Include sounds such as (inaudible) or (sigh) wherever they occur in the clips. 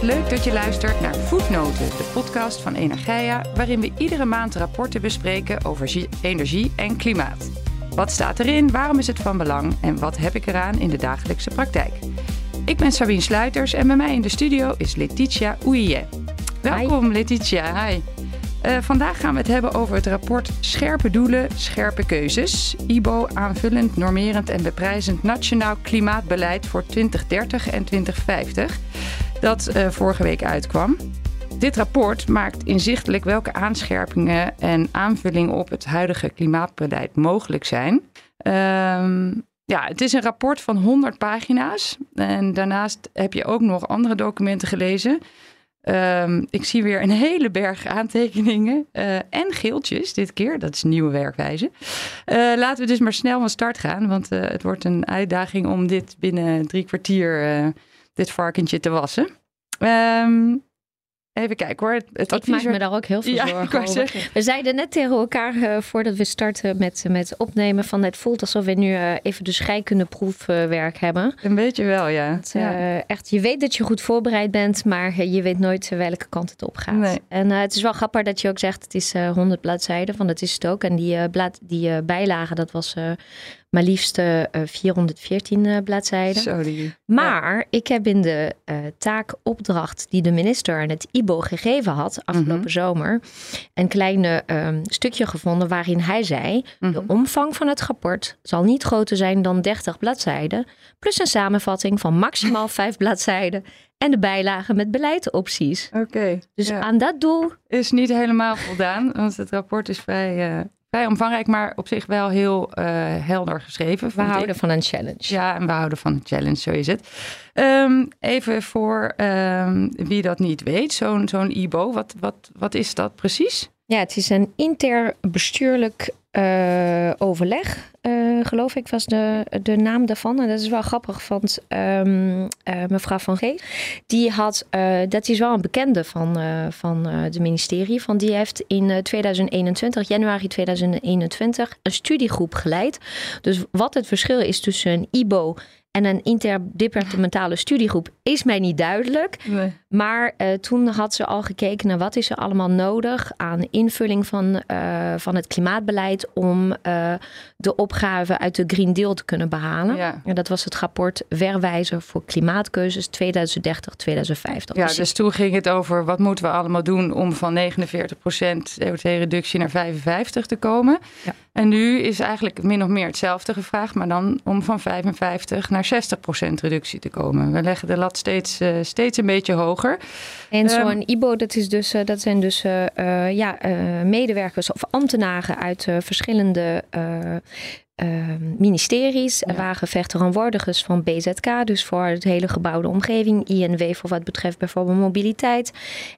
Wat leuk dat je luistert naar Voetnoten, de podcast van Energia, waarin we iedere maand rapporten bespreken over energie en klimaat. Wat staat erin, waarom is het van belang en wat heb ik eraan in de dagelijkse praktijk? Ik ben Sabine Sluiters en bij mij in de studio is Letitia Oeije. Welkom Letitia, hi. Uh, vandaag gaan we het hebben over het rapport Scherpe Doelen, Scherpe Keuzes. IBO aanvullend, normerend en beprijzend Nationaal Klimaatbeleid voor 2030 en 2050. Dat uh, vorige week uitkwam. Dit rapport maakt inzichtelijk welke aanscherpingen en aanvullingen op het huidige klimaatbeleid mogelijk zijn. Um, ja, het is een rapport van 100 pagina's. En daarnaast heb je ook nog andere documenten gelezen. Um, ik zie weer een hele berg aantekeningen uh, en geeltjes dit keer. Dat is nieuwe werkwijze. Uh, laten we dus maar snel van start gaan, want het wordt een uitdaging om dit binnen drie kwartier, dit varkentje te wassen. Um, Even kijken hoor. Het ik maak me daar ook heel veel zorgen (laughs) over. We zeiden net tegen elkaar uh, voordat we starten met, met opnemen van het voelt alsof we nu uh, even de scheikundeproefwerk uh, hebben. Een beetje wel, ja. Het, ja. Echt, je weet dat je goed voorbereid bent, maar je weet nooit welke kant het op gaat. Nee. En het is wel grappig dat je ook zegt het is 100 bladzijden, want dat is het ook. En die, blad, die bijlagen, dat was maar liefst uh, 414 uh, bladzijden. Sorry. Maar ik heb in de uh, taakopdracht die de minister aan het IBO gegeven had afgelopen mm -hmm. zomer een klein um, stukje gevonden waarin hij zei: mm -hmm. de omvang van het rapport zal niet groter zijn dan 30 bladzijden, plus een samenvatting van maximaal (laughs) 5 bladzijden en de bijlagen met beleidsopties. Oké. Okay, dus ja. aan dat doel. Is niet helemaal voldaan, want het rapport is vrij vrij omvangrijk, maar op zich wel heel uh, helder geschreven. We houden ik. van een challenge. Ja, en we houden van een challenge, zo is het. Um, even voor um, wie dat niet weet, zo'n zo'n IBO, wat, wat, wat is dat precies? Ja, het is een interbestuurlijk uh, overleg, uh, geloof ik, was de, de naam daarvan. En dat is wel grappig, want um, uh, mevrouw Van G. die had, dat is wel een bekende van, van het ministerie, van die heeft in 2021, januari 2021, een studiegroep geleid. Dus wat het verschil is tussen een IBO en een interdepartementale studiegroep is mij niet duidelijk. Nee. Maar uh, toen had ze al gekeken naar wat is er allemaal nodig aan invulling van, uh, van het klimaatbeleid om uh, de opgave uit de Green Deal te kunnen behalen. Ja. En dat was het rapport Werwijzer voor klimaatkeuzes 2030-2050. Ja, dus, dus toen ging het over wat moeten we allemaal doen om van 49% CO2-reductie naar 55 te komen. Ja. En nu is eigenlijk min of meer hetzelfde gevraagd, maar dan om van 55 naar 60% reductie te komen. We leggen de lat steeds, steeds een beetje hoger. En zo'n um, IBO, dat, is dus, uh, dat zijn dus uh, ja, medewerkers of ambtenaren uit verschillende ministeries. Er waren vertegenwoordigers van BZK, dus voor het hele gebouwde omgeving. INW voor wat betreft bijvoorbeeld mobiliteit.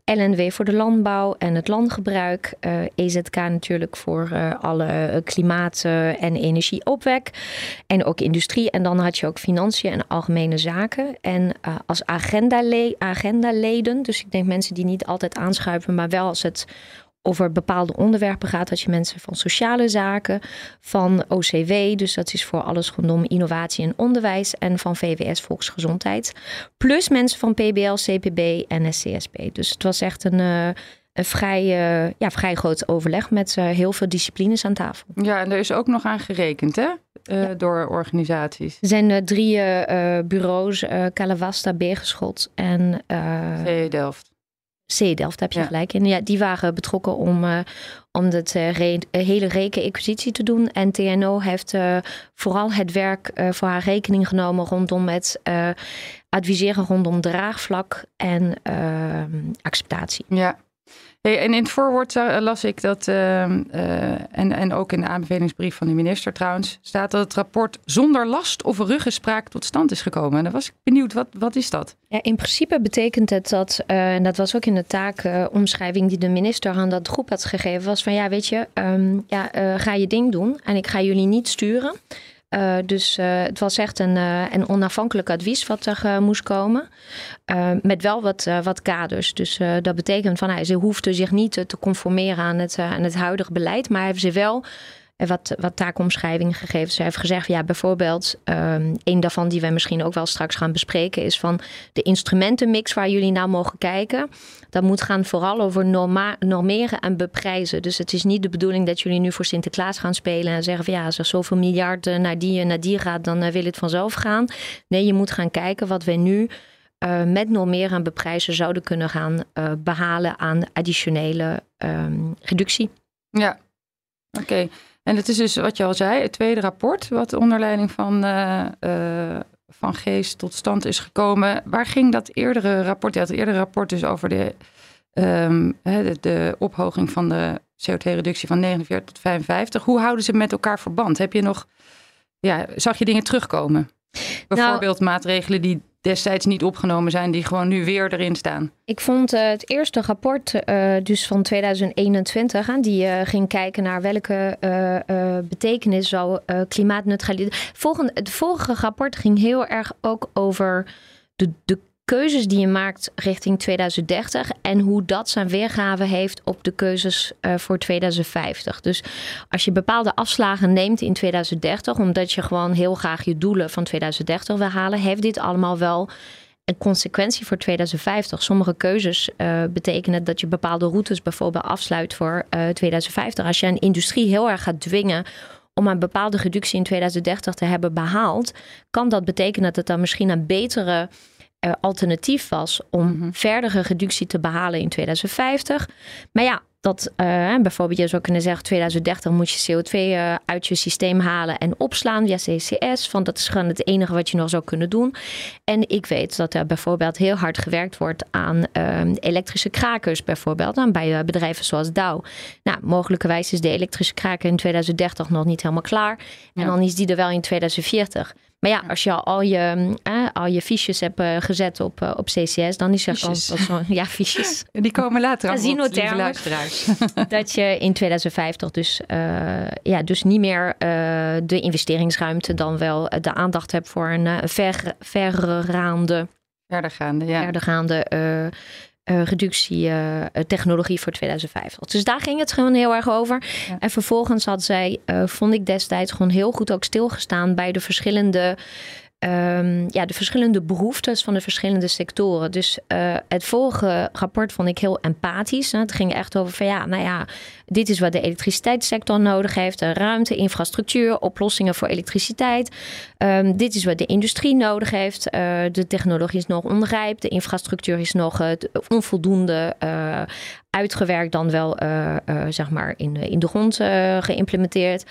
LNW voor de landbouw en het landgebruik. Uh, EZK natuurlijk voor uh, alle klimaat- en energieopwek. En ook industrie. En dan had je ook financiën en algemene zaken. En als agendaleden, agenda dus ik denk mensen die niet altijd aanschuiven, maar wel als het over bepaalde onderwerpen gaat. Dat je mensen van sociale zaken, van OCW, dus dat is voor alles rondom innovatie en onderwijs, en van VWS Volksgezondheid. Plus mensen van PBL, CPB en SCSB. Dus het was echt een. Uh, een vrij, uh, ja, vrij groot overleg met uh, heel veel disciplines aan tafel. Ja, en er is ook nog aan gerekend, hè? Uh, ja. Door organisaties. Er zijn drie bureaus, Calavasta, Beergeschot en... C Delft. C Delft heb je ja. gelijk in. Ja, die waren betrokken om, uh, om het uh, re hele reken-acquisitie te doen. En TNO heeft uh, vooral het werk voor haar rekening genomen rondom het adviseren rondom draagvlak en ehm, acceptatie. Ja, En in het voorwoord las ik dat, uh, uh, en, en ook in de aanbevelingsbrief van de minister trouwens, staat dat het rapport zonder last of ruggenspraak tot stand is gekomen. En dan was ik benieuwd, wat, wat is dat? Ja, in principe betekent het dat, en dat was ook in de taakomschrijving die de minister aan dat groep had gegeven, was van ja, weet je, um, ja, ga je ding doen en ik ga jullie niet sturen. Uh, dus uh, het was echt een, uh, een onafhankelijk advies wat er moest komen. met wel wat, wat kaders. Dus dat betekent van hij ze hoefde zich niet te conformeren aan het, aan het huidige beleid. Maar heeft ze wel wat, wat taakomschrijvingen gegeven. Ze heeft gezegd, ja, bijvoorbeeld, um, een daarvan die wij misschien ook wel straks gaan bespreken, is van de instrumentenmix waar jullie naar mogen kijken. Dat moet gaan vooral over normeren en beprijzen. Dus het is niet de bedoeling dat jullie nu voor Sinterklaas gaan spelen en zeggen van ja, als er zoveel miljarden naar die en naar die gaat, dan wil het vanzelf gaan. Nee, je moet gaan kijken wat wij nu uh, met normeren en beprijzen zouden kunnen gaan behalen aan additionele um, reductie. Ja, oké. En het is dus wat je al zei, het tweede rapport, wat onder leiding van, uh, van Geest tot stand is gekomen. Waar ging dat eerdere rapport? Ja, het eerdere rapport dus over de, um, de, de, ophoging van de CO2-reductie van 49 tot 55. Hoe houden ze met elkaar verband? Heb je nog, ja, zag je dingen terugkomen? Bijvoorbeeld nou, maatregelen die destijds niet opgenomen zijn, die gewoon nu weer erin staan? Ik vond uh, het eerste rapport, uh, dus van 2021, uh, die uh, ging kijken naar welke betekenis zou klimaatneutraliteit. Volgende, het vorige rapport ging heel erg ook over de, de keuzes die je maakt richting 2030 en hoe dat zijn weergave heeft op de keuzes uh, voor 2050. Dus als je bepaalde afslagen neemt in 2030, omdat je gewoon heel graag je doelen van 2030 wil halen, heeft dit allemaal wel een consequentie voor 2050. Sommige keuzes uh, betekenen dat je bepaalde routes bijvoorbeeld afsluit voor uh, eh, 2050. Als je een industrie heel erg gaat dwingen om een bepaalde reductie in 2030 te hebben behaald, kan dat betekenen dat er misschien een betere uh, alternatief was om mm verdere reductie te behalen in 2050. Maar ja, dat uh, bijvoorbeeld je zou kunnen zeggen 2030 moet je CO2 uh, uit je systeem halen en opslaan via CCS. Van dat is gewoon het enige wat je nog zou kunnen doen. En ik weet dat er bijvoorbeeld heel hard gewerkt wordt aan uh, elektrische krakers bijvoorbeeld. Dan bij bedrijven zoals Dow. Nou, mogelijkerwijs is de elektrische kraker in 2030 nog niet helemaal klaar. En dan is die er wel in 2040. Maar ja, als je al je, eh, al je fiches hebt uh, gezet op, uh, op CCS, dan is er kans dat (laughs) ja, fiches. (laughs) Die komen later aan luisteraars. (laughs) dat je in 2050 dus, ja, dus niet meer de investeringsruimte dan wel de aandacht hebt voor een ver, verregaande, verdergaande, ja. verdergaande uh, reductietechnologie uh, voor 2050. Dus daar ging het gewoon heel erg over. En vervolgens had zij, uh, vond ik destijds gewoon heel goed ook stilgestaan bij de verschillende um, ja, de verschillende behoeftes van de verschillende sectoren. Dus uh, het vorige rapport vond ik heel empathisch. Hè. Het ging echt over van ja, nou ja, dit is wat de elektriciteitssector nodig heeft: ruimte, infrastructuur, oplossingen voor elektriciteit. Um, dit is wat de industrie nodig heeft. Uh, de technologie is nog onrijp, de infrastructuur is nog uh, onvoldoende uitgewerkt dan wel uh, uh, zeg maar in, in de grond uh, geïmplementeerd.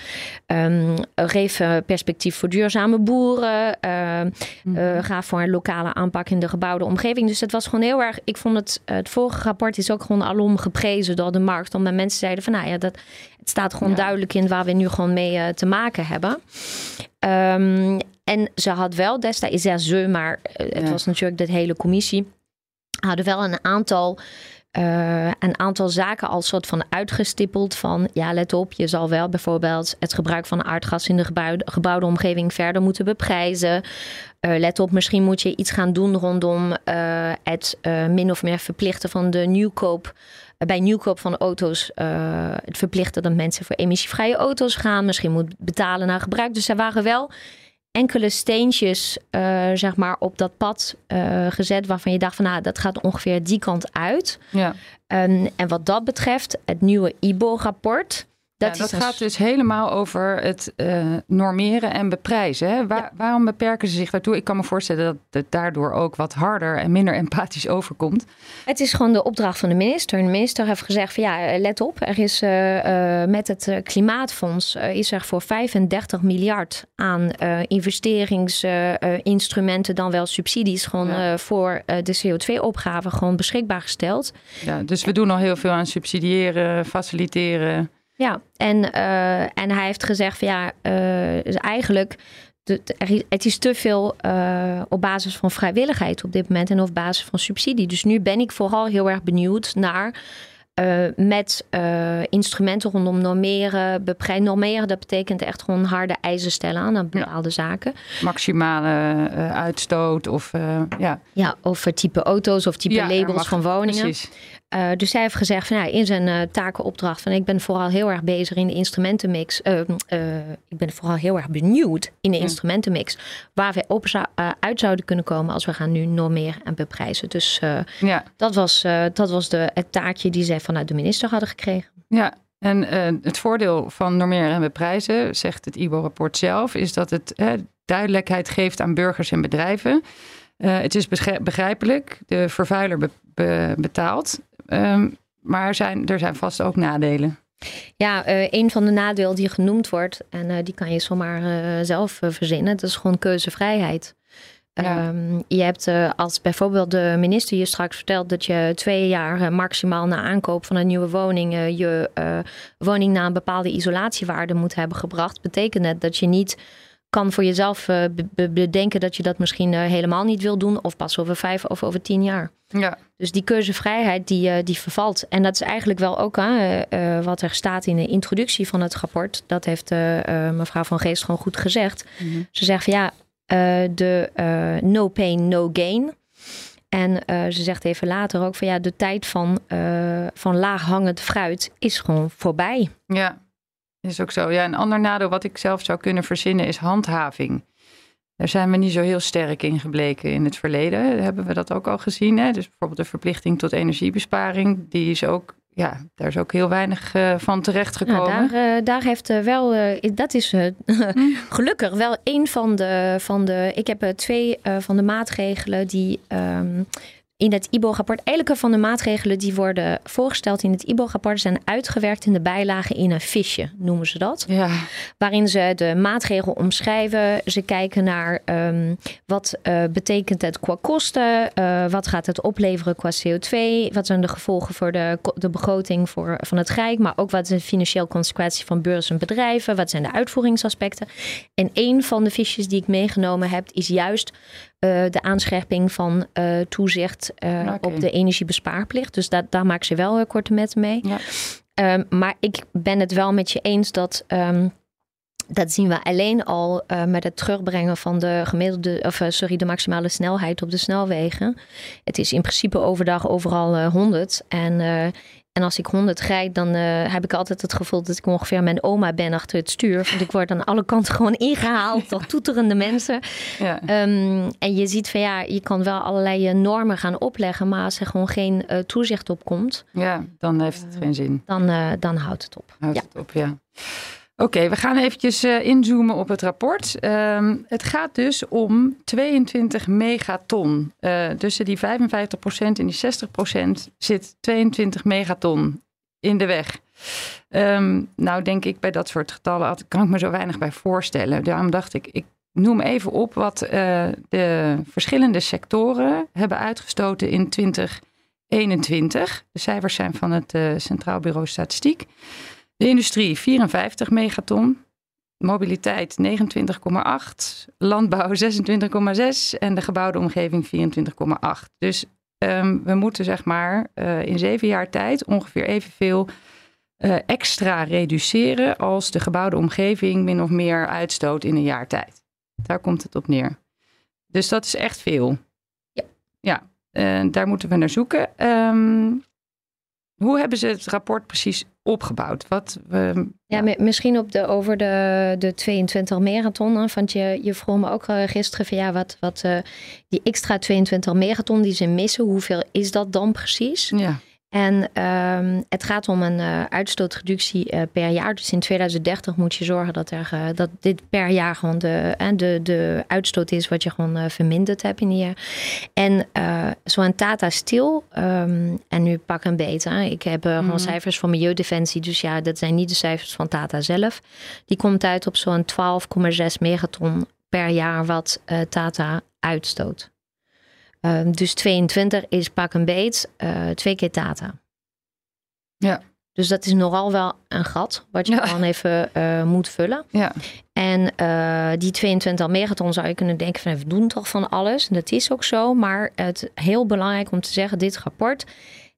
Um, geef perspectief voor duurzame boeren. Mm. ga voor een lokale aanpak in de gebouwde omgeving. Dus het was gewoon heel erg. Ik vond het, het vorige rapport is ook gewoon alom geprezen door de markt. Omdat mensen zeiden van nou ja, dat, het staat gewoon ja. duidelijk in waar we nu gewoon mee te maken hebben. Um, en ze had wel destijds, ja, ze, maar het ja. was natuurlijk de hele commissie, hadden wel een aantal uh, een aantal zaken als soort van uitgestippeld van ja, let op, je zal wel bijvoorbeeld het gebruik van aardgas in de gebouwde, gebouwde omgeving verder moeten beprijzen. Uh, let op, misschien moet je iets gaan doen rondom uh, het min of meer verplichten van de nieuwkoop. Bij nieuwkoop van auto's het verplichten dat mensen voor emissievrije auto's gaan. Misschien moet betalen naar gebruik. Dus er waren wel enkele steentjes uh, zeg maar op dat pad uh, gezet waarvan je dacht van nou dat gaat ongeveer die kant uit. Ja. Um, en wat dat betreft, het nieuwe IBO-rapport dat, ja, dat gaat dus helemaal over het uh, normeren en beprijzen. Hè? Waar, ja. Waarom beperken ze zich daartoe? Ik kan me voorstellen dat het daardoor ook wat harder en minder empathisch (laughs) overkomt. Het is gewoon de opdracht van de minister. De minister heeft gezegd van ja, let op. Er is uh, uh, met het klimaatfonds is er voor 35 miljard aan investeringsinstrumenten, dan wel subsidies, gewoon ja. voor de CO2-opgave gewoon beschikbaar gesteld. Ja, dus we doen al heel veel aan subsidiëren, faciliteren. Ja, en, uh, en hij heeft gezegd van ja, uh, dus eigenlijk het is te veel uh, op basis van vrijwilligheid op dit moment en op basis van subsidie. Dus nu ben ik vooral heel erg benieuwd naar met instrumenten rondom normeren, beprijzen. Normeren, dat betekent echt gewoon harde eisen stellen aan bepaalde ja. zaken. Maximale uitstoot of ja. Ja, of type auto's of type ja, labels van woningen. Precies. Uh, dus zij heeft gezegd van ja, in zijn uh, takenopdracht van ik ben vooral heel erg bezig in de instrumentenmix. Uh, ik ben vooral heel erg benieuwd in de ja. instrumentenmix waar we op zou, uit zouden kunnen komen als we gaan nu normeren en beprijzen. Dus ja. dat was, dat was de, het taakje die zij vanuit de minister hadden gekregen. Ja, en het voordeel van normeren en beprijzen, zegt het IBO-rapport zelf, is dat het duidelijkheid geeft aan burgers en bedrijven. het is begrijpelijk, de vervuiler betaalt. Ehm, maar er zijn, er zijn vast ook nadelen. Ja, uh, een van de nadelen die genoemd wordt, en uh, die kan je zomaar uh, zelf verzinnen, dat is gewoon keuzevrijheid. Ja. Um, je hebt als bijvoorbeeld de minister je straks vertelt dat je twee jaar maximaal na aankoop van een nieuwe woning je woning naar een bepaalde isolatiewaarde moet hebben gebracht, betekent dat dat je niet kan voor jezelf bedenken dat je dat misschien helemaal niet wil doen. Of pas over vijf of over tien jaar. Ja. Dus die keuzevrijheid die, uh, die vervalt. En dat is eigenlijk wel ook wat er staat in de introductie van het rapport. Dat heeft mevrouw Van Geest gewoon goed gezegd. Mm -hmm. Ze zegt van ja, de no pain, no gain. En ze zegt even later ook van ja, de tijd van, van laag hangend fruit is gewoon voorbij. Ja, is ook zo. Ja, een ander nadeel wat ik zelf zou kunnen verzinnen is handhaving. Daar zijn we niet zo heel sterk in gebleken in het verleden. Hebben we dat ook al gezien. Hè? Dus bijvoorbeeld de verplichting tot energiebesparing. Die is ook, ja, daar is ook heel weinig uh, van terechtgekomen. Nou, daar, uh, daar heeft uh, wel, dat is hm. (laughs) gelukkig wel een van de, van de. Ik heb twee van de maatregelen die. Um, in het IBO-rapport. Elke van de maatregelen die worden voorgesteld in het IBO-rapport zijn uitgewerkt in de bijlage in een visje, noemen ze dat. Ja. Waarin ze de maatregel omschrijven. Ze kijken naar um, wat uh, betekent het qua kosten, uh, wat gaat het opleveren qua CO2, wat zijn de gevolgen voor de, de begroting voor, van het Rijk, maar ook wat is de financiële consequentie van beurs en bedrijven, wat zijn de uitvoeringsaspecten. En een van de visjes die ik meegenomen heb is juist uh, de aanscherping van uh, toezicht uh, op de energiebespaarplicht. Dus dat, daar maak ze wel korte metten mee. Ja. Um, maar ik ben het wel met je eens dat. Um, dat zien we alleen al met het terugbrengen van de gemiddelde, of sorry, de maximale snelheid op de snelwegen. Het is in principe overdag overal uh, 100. En en als ik 100 rijd, dan uh, heb ik altijd het gevoel dat ik ongeveer mijn oma ben achter het stuur. Want ik word aan alle kanten gewoon ingehaald door toeterende mensen. Ja. Um, en je ziet van ja, je kan wel allerlei eh, normen gaan opleggen, maar als er gewoon geen uh, toezicht op komt. Ja, dan heeft het geen zin. Dan, uh, dan houdt het op. Houdt ja. het op, ja. Oké, we gaan eventjes uh, inzoomen op het rapport. Um, het gaat dus om 22 megaton. Uh, tussen die 55% en die 60% zit 22 megaton in de weg. Um, nou denk ik bij dat soort getallen kan ik me zo weinig bij voorstellen. Daarom dacht ik, ik noem even op wat uh, de verschillende sectoren hebben uitgestoten in 2021. De cijfers zijn van het Centraal Bureau Statistiek. De industrie 54 megaton. Mobiliteit 29,8. Landbouw 26,6. En de gebouwde omgeving 24,8. Dus um, we moeten zeg maar uh, in zeven jaar tijd ongeveer evenveel uh, extra reduceren als de gebouwde omgeving min of meer uitstoot in een jaar tijd. Daar komt het op neer. Dus dat is echt veel. Ja. Ja, uh, daar moeten we naar zoeken. Um, hoe hebben ze het rapport precies opgebouwd? Wat, uh, ja, misschien op de, over de, de 22 marathon. Want je, je vroeg me ook uh, gisteren van ja, wat, wat uh, die extra 22 marathon die ze missen, hoeveel is dat dan precies? Ja. En um, het gaat om een uh, uitstootreductie uh, per jaar. Dus in 2030 moet je zorgen dat, er, uh, dat dit per jaar gewoon de, de, de uitstoot is wat je gewoon verminderd hebt in die jaar. En zo'n Tata Steel, um, en nu pak een beter. Ik heb mm. gewoon cijfers van Milieudefensie. Dus ja, dat zijn niet de cijfers van Tata zelf. Die komt uit op zo'n 12,6 megaton per jaar wat Tata uitstoot. Um, dus 22 is pak een beet, uh, twee keer data. Ja. Dus dat is nogal wel een gat wat je ja. dan even uh, moet vullen. Ja. En uh, die 22 megaton zou je kunnen denken van we doen toch van alles. En dat is ook zo. Maar het heel belangrijk om te zeggen, dit rapport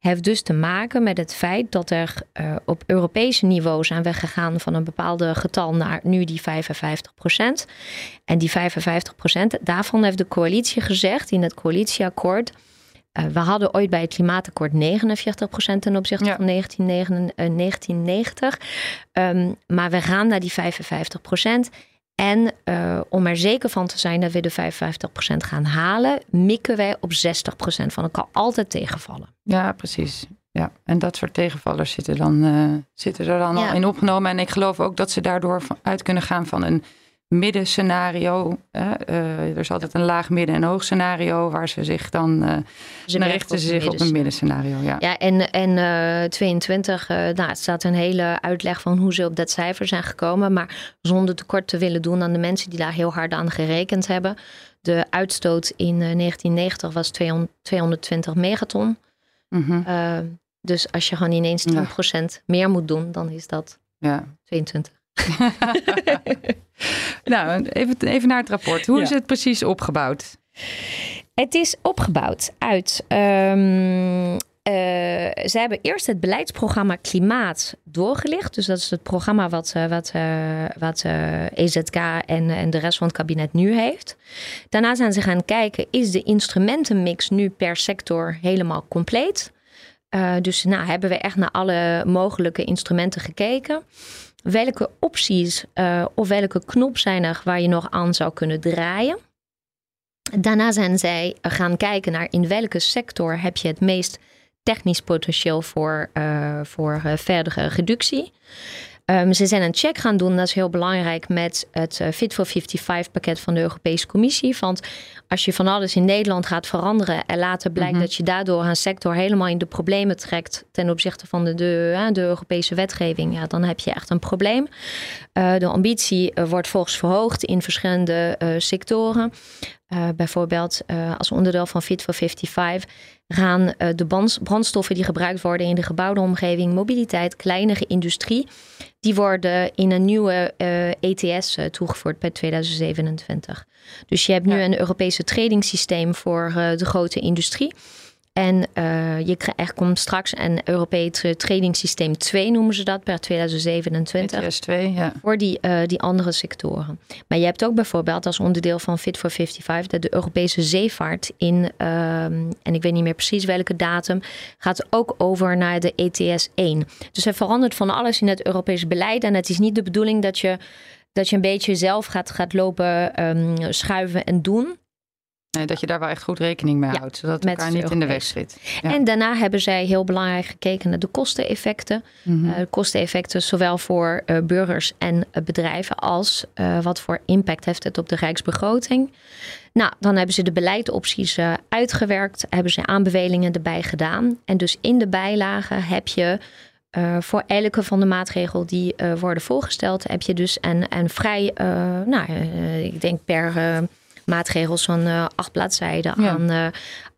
heeft dus te maken met het feit dat er uh, op Europese niveau zijn we gegaan van een bepaalde getal naar nu die 55 procent. En die 55 procent, daarvan heeft de coalitie gezegd in het coalitieakkoord. Uh, we hadden ooit bij het klimaatakkoord 49% ten opzichte van 1990. Um, maar we gaan naar die 55%. En uh, om er zeker van te zijn dat we de 55% gaan halen, mikken wij op 60% van. Dat kan altijd tegenvallen. Ja, precies. Ja, en dat soort tegenvallers zitten, dan, uh, zitten er dan al in opgenomen. En ik geloof ook dat ze daardoor uit kunnen gaan van een middenscenario. Uh, er is altijd een laag, midden en hoog scenario waar ze zich dan uh, ze richten ze zich op een middenscenario. Ja, ja en, en uh, 22, nou, het staat een hele uitleg van hoe ze op dat cijfer zijn gekomen. Maar zonder tekort te willen doen aan de mensen die daar heel hard aan gerekend hebben. De uitstoot in 1990 was 200, 220 megaton. Mm -hmm. dus als je gewoon ineens 10% ja. meer moet doen, dan is dat ja. 22. (laughs) nou, even, even naar het rapport. Hoe is het precies opgebouwd? Het is opgebouwd uit. Um, uh, ze hebben eerst het beleidsprogramma Klimaat doorgelicht. Dus dat is het programma wat, uh, wat, uh, wat EZK en, en de rest van het kabinet nu heeft. Daarna zijn ze gaan kijken: is de instrumentenmix nu per sector helemaal compleet? dus nou, hebben we echt naar alle mogelijke instrumenten gekeken welke opties uh, of welke knop zijn er waar je nog aan zou kunnen draaien. Daarna zijn zij gaan kijken naar in welke sector heb je het meest technisch potentieel voor, uh, voor uh, verdere reductie. Um, ze zijn een check gaan doen, dat is heel belangrijk, met het uh, Fit for 55 pakket van de Europese Commissie. Want als je van alles in Nederland gaat veranderen en later blijkt mhm. dat je daardoor een sector helemaal in de problemen trekt ten opzichte van de, de, de Europese wetgeving, ja, dan heb je echt een probleem. Uh, de ambitie wordt volgens verhoogd in verschillende sectoren. Bijvoorbeeld als onderdeel van Fit for 55 gaan de brandstoffen die gebruikt worden in de gebouwde omgeving, mobiliteit, kleinere industrie, die worden in een nieuwe ETS e toegevoegd bij 2027. Dus je hebt nu een Europese tradingsysteem voor uh, de grote industrie. En uh, je er komt straks een Europees trading systeem 2, noemen ze dat, per 2027. ETS 2, ja. Voor die, uh, die andere sectoren. Maar je hebt ook bijvoorbeeld als onderdeel van Fit for 55 dat de Europese zeevaart in, um, en ik weet niet meer precies welke datum, gaat ook over naar de ETS 1. Dus er verandert van alles in het Europese beleid. En het is niet de bedoeling dat je dat je een beetje zelf gaat, gaat lopen um, schuiven en doen. Nee, dat je daar wel echt goed rekening mee houdt, zodat het elkaar niet in de weg zit. Ja. En daarna hebben zij heel belangrijk gekeken naar de kosteneffecten. Mm -hmm. uh, kosteneffecten zowel voor uh, burgers en uh, bedrijven als wat voor impact heeft het op de rijksbegroting. Nou, dan hebben ze de beleidsopties uitgewerkt, hebben ze aanbevelingen erbij gedaan. En dus in de bijlagen heb je uh, voor elke van de maatregelen die uh, worden voorgesteld, heb je dus een, een vrij, uh, nou, ik denk per maatregels van acht bladzijden ja. aan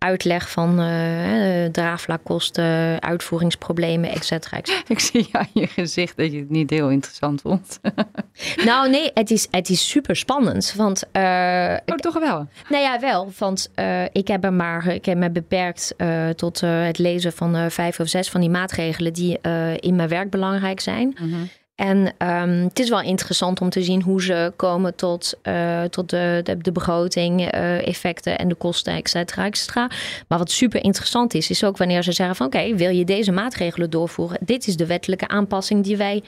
uitleg van uh, draagvlakkosten, uitvoeringsproblemen, et cetera. (laughs) Ik zie aan je gezicht dat je het niet heel interessant vond. (laughs) nou nee, het is, het is super spannend. Want, oh, toch wel? Nou ja, wel. Want ik heb er maar, ik heb me beperkt tot het lezen van vijf of zes van die maatregelen die in mijn werk belangrijk zijn. Mm -hmm. En um, het is wel interessant om te zien hoe ze komen tot, uh, tot de, de, de begroting, uh, effecten en de kosten, et cetera, et cetera. Maar wat super interessant is, is ook wanneer ze zeggen van oké, okay, wil je deze maatregelen doorvoeren? Dit is de wettelijke aanpassing die wij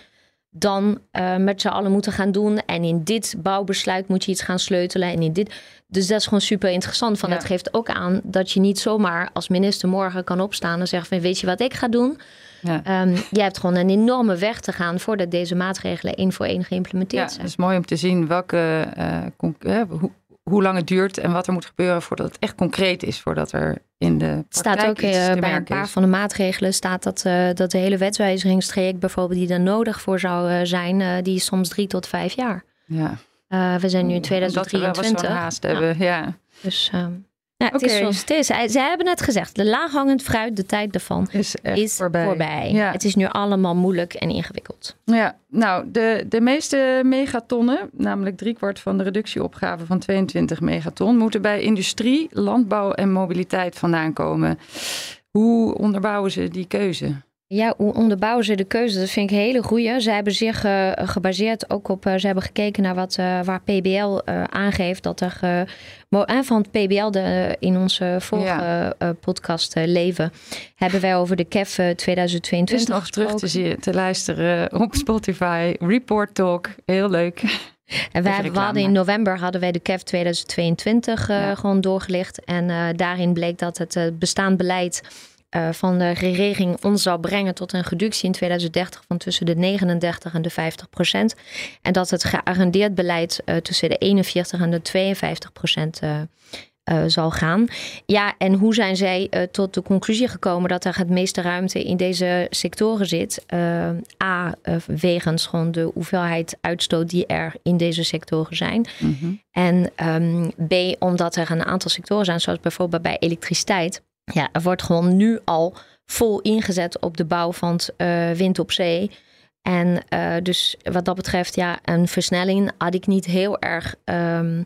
dan uh, met z'n allen moeten gaan doen. En in dit bouwbesluit moet je iets gaan sleutelen. En in dit. Dus dat is gewoon super interessant. Van ja. Het geeft ook aan dat je niet zomaar als minister morgen kan opstaan en zeggen van weet je wat ik ga doen? Ja. Um, je hebt gewoon een enorme weg te gaan voordat deze maatregelen één voor één geïmplementeerd ja, zijn. Het is mooi om te zien welke, uh, hoe, hoe lang het duurt en wat er moet gebeuren voordat het echt concreet is, voordat er in de staat ook uh, bij een paar is. van de maatregelen staat dat, uh, dat de hele wetswijzigingstraject bijvoorbeeld die er nodig voor zou zijn, die is soms drie tot vijf jaar. Ja. we zijn nu in 2023. Dat we wel haast hebben, ja. Dus um, ja, het okay. is zoals het is. Ze hebben het gezegd. De laaghangend fruit, de tijd ervan, is, is voorbij. voorbij. Ja. Het is nu allemaal moeilijk en ingewikkeld. Ja, nou, de, de meeste megatonnen, namelijk driekwart van de reductieopgave van 22 megaton, moeten bij industrie, landbouw en mobiliteit vandaan komen. Hoe onderbouwen ze die keuze? Ja, hoe onderbouwen ze de keuze? Dat vind ik een hele goede. Ze hebben zich uh, gebaseerd ook op, uh, ze hebben gekeken naar wat, uh, waar PBL aangeeft dat er, en van het PBL de, in onze vorige ja. podcast Leven, hebben wij over de KEF 2022 is nog terug te, zien, te luisteren op Spotify, Report Talk, heel leuk. (laughs) En wij we hadden in november hadden wij de KEF 2022 ja. gewoon doorgelicht. En daarin bleek dat het bestaand beleid uh, van de regering ons zou brengen tot een reductie in 2030 van tussen de 39 en de 50 procent. En dat het geagendeerd beleid uh, tussen de 41 en de 52 procent uh, zal gaan. Ja, en hoe zijn zij tot de conclusie gekomen dat er het meeste ruimte in deze sectoren zit? A, wegens gewoon de hoeveelheid uitstoot die er in deze sectoren zijn. Mm -hmm. En um, B, omdat er een aantal sectoren zijn, zoals bijvoorbeeld bij elektriciteit ja, er wordt gewoon nu al vol ingezet op de bouw van uh, wind op zee. En uh, dus wat dat betreft, ja, een versnelling had ik niet heel erg um,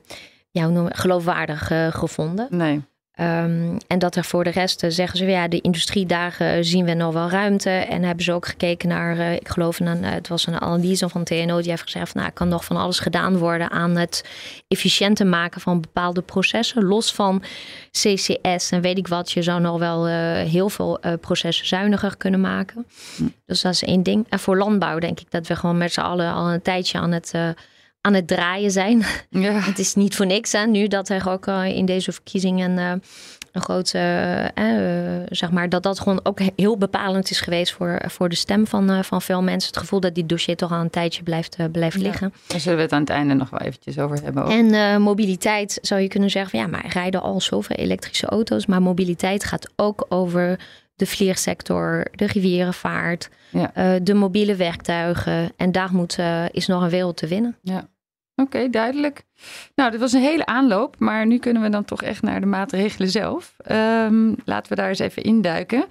ja, geloofwaardig uh, gevonden. Nee. Um, en dat er voor de rest zeggen ze, ja, de industriedagen zien we nog wel ruimte. En hebben ze ook gekeken naar, uh, ik geloof, een, het was een analyse van TNO die heeft gezegd, nou, kan nog van alles gedaan worden aan het efficiënter maken van bepaalde processen. Los van CCS en weet ik wat, je zou nog wel uh, heel veel uh, processen zuiniger kunnen maken. Hm. Dus dat is één ding. En voor landbouw denk ik dat we gewoon met z'n allen al een tijdje aan het aan het draaien zijn. Ja. (laughs) het is niet voor niks hè, nu dat er ook uh, in deze verkiezingen uh, een grote, uh, zeg maar, dat dat gewoon ook heel bepalend is geweest voor, voor de stem van, van veel mensen. Het gevoel dat die dossier toch al een tijdje blijft, blijft liggen. Daar zullen we het aan het einde nog wel eventjes over hebben. Ook. En mobiliteit zou je kunnen zeggen, van, ja, maar rijden al zoveel elektrische auto's. Maar mobiliteit gaat ook over de vliegsector, de rivierenvaart, ja. de mobiele werktuigen. En daar moet, is nog een wereld te winnen. Ja. Oké, duidelijk. Nou, dit was een hele aanloop, maar nu kunnen we dan toch echt naar de maatregelen zelf. Um, laten we daar eens even induiken.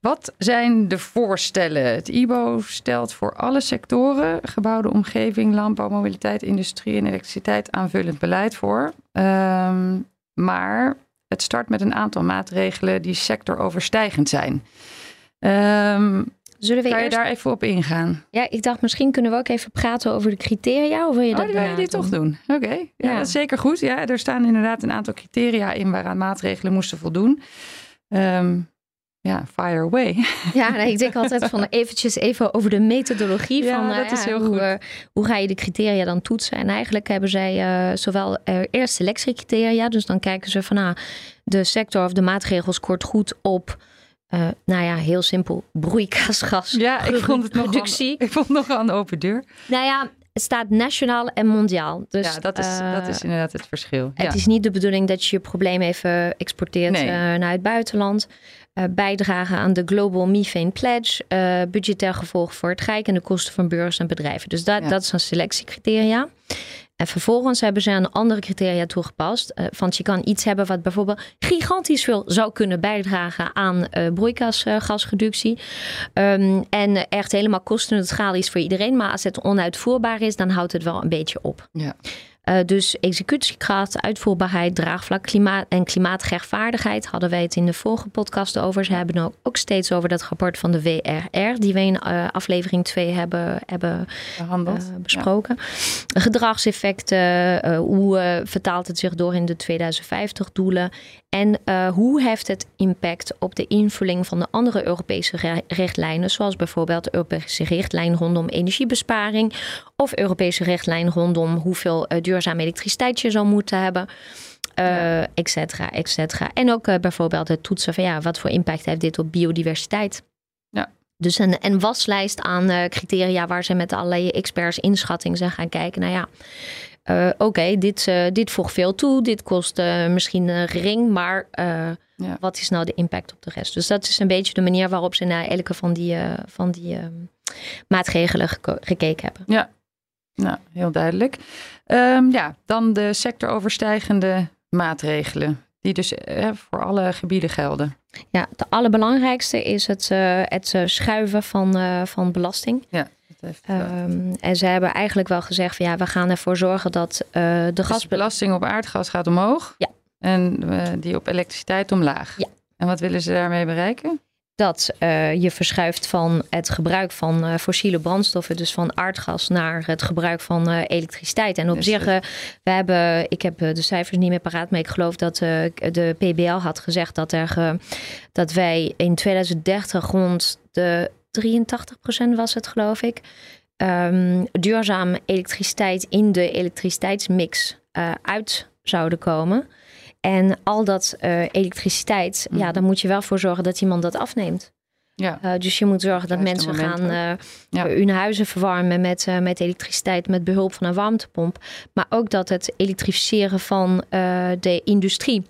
Wat zijn de voorstellen? Het IBO stelt voor alle sectoren, gebouwde omgeving, landbouw, mobiliteit, industrie en elektriciteit aanvullend beleid voor. Um, maar het start met een aantal maatregelen die sectoroverstijgend zijn. Um, Zullen we kan je daar even op ingaan? Ja, ik dacht misschien kunnen we ook even praten over de criteria. Of wil je oh, dat wil je dit toch doen? Oké, ja, dat is zeker goed. Ja, er staan inderdaad een aantal criteria in waaraan maatregelen moesten voldoen. Um, ja, fire away. (laughs) Ja, ik denk altijd van eventjes even over de methodologie ja, van dat is heel hoe, goed. hoe ga je de criteria dan toetsen. En eigenlijk hebben zij uh, zowel uh, eerst selectiecriteria, dus dan kijken ze van nou, de sector of de maatregels kort goed op uh, nou ja, heel simpel, broeikasgas. Ja, ik vond het nog reductie. ik vond nog een open deur. Nou ja, het staat nationaal en mondiaal. Dus, ja, dat is, uh, dat is inderdaad het verschil. Het ja. is niet de bedoeling dat je je probleem even exporteert nee. uh, naar het buitenland. Uh, bijdragen aan de Global Methane Pledge. budgetair gevolg voor het Rijk en de kosten van burgers en bedrijven. Dus dat, ja. dat is een selectiecriteria. En vervolgens hebben ze een andere criteria toegepast. Uh, want je kan iets hebben wat bijvoorbeeld gigantisch veel zou kunnen bijdragen aan uh, broeikasgasreductie. Um, en echt helemaal kostenneutraal is voor iedereen. Maar als het onuitvoerbaar is, dan houdt het wel een beetje op. Ja. Uh, dus executiekracht, uitvoerbaarheid, draagvlak klimaat en klimaatrechtvaardigheid hadden wij het in de vorige podcast over. Ze hebben ook, ook steeds over dat rapport van de WRR, die we in uh, aflevering 2 hebben, hebben uh, besproken. Ja. Gedragseffecten, hoe vertaalt het zich door in de 2050 en hoe heeft het impact op de invulling van de andere Europese richtlijnen, zoals bijvoorbeeld de Europese richtlijn rondom energiebesparing of Europese richtlijn rondom hoeveel duurzame elektriciteit je zou moeten hebben. Uh, ja. et cetera, et cetera. En ook bijvoorbeeld het toetsen van ja, wat voor impact heeft dit op biodiversiteit. Ja. Dus een, een waslijst aan criteria waar ze met allerlei experts inschattingen zijn gaan kijken. Nou ja, oké, okay, dit, dit voegt veel toe, dit kost misschien gering, maar ja. wat is nou de impact op de rest? Dus dat is een beetje de manier waarop ze naar elke van die, van die maatregelen gekeken hebben. Ja, nou, heel duidelijk. Um, ja, dan de sectoroverstijgende maatregelen, die dus eh, voor alle gebieden gelden. Ja, de allerbelangrijkste is het, uh, het uh, schuiven van, uh, van belasting. Ja. Um, en ze hebben eigenlijk wel gezegd van ja, we gaan ervoor zorgen dat de dus gasbelasting op aardgas gaat omhoog. Ja. En die op elektriciteit omlaag. Ja. En wat willen ze daarmee bereiken? dat je verschuift van het gebruik van fossiele brandstoffen, dus van aardgas, naar het gebruik van elektriciteit. En op zich, we hebben, ik heb de cijfers niet meer paraat, maar ik geloof dat de PBL had gezegd dat, er, dat wij in 2030 rond de 83% was het, geloof ik. Um, duurzame elektriciteit in de elektriciteitsmix uh, uit zouden komen. En al dat uh, elektriciteit, ja, mhm. daar moet je wel voor zorgen dat iemand dat afneemt. Ja. Uh, dus je moet zorgen dat mensen gaan ja. hun huizen verwarmen met, met elektriciteit, met behulp van een warmtepomp. Maar ook dat het elektrificeren van de industrie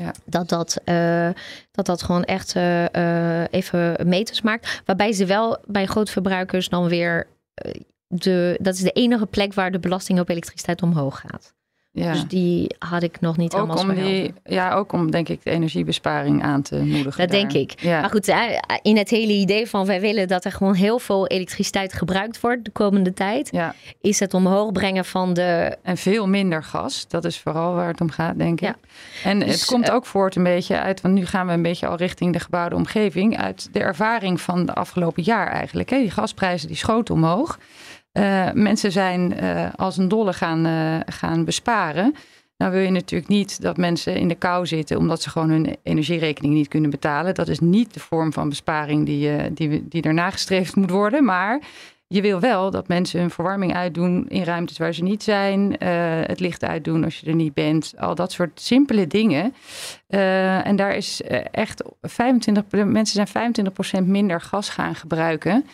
ja. Dat, dat, uh, dat dat gewoon echt uh, even meters maakt. Waarbij ze wel bij grootverbruikers dan weer. de, dat is de enige plek waar de belasting op elektriciteit omhoog gaat. Ja. Dus die had ik nog niet ook om die, Ja, ook om denk ik de energiebesparing aan te moedigen. Dat denk ik. Ja. Maar goed, in het hele idee van wij willen dat er gewoon heel veel elektriciteit gebruikt wordt de komende tijd, ja. is het omhoog brengen van de. En veel minder gas. Dat is vooral waar het om gaat, denk ik. Ja. En dus, het komt uh, ook voort een beetje uit, want nu gaan we een beetje al richting de gebouwde omgeving, uit de ervaring van de afgelopen jaar eigenlijk. Hè. Die gasprijzen die schoten omhoog. Uh, mensen zijn uh, als een dolle gaan, uh, gaan besparen. Nou wil je natuurlijk niet dat mensen in de kou zitten omdat ze gewoon hun energierekening niet kunnen betalen. Dat is niet de vorm van besparing die, die, die er nagestreefd moet worden. Maar je wil wel dat mensen hun verwarming uitdoen in ruimtes waar ze niet zijn. het licht uitdoen als je er niet bent. Al dat soort simpele dingen. en daar is echt 25, mensen zijn 25% minder gas gaan gebruiken.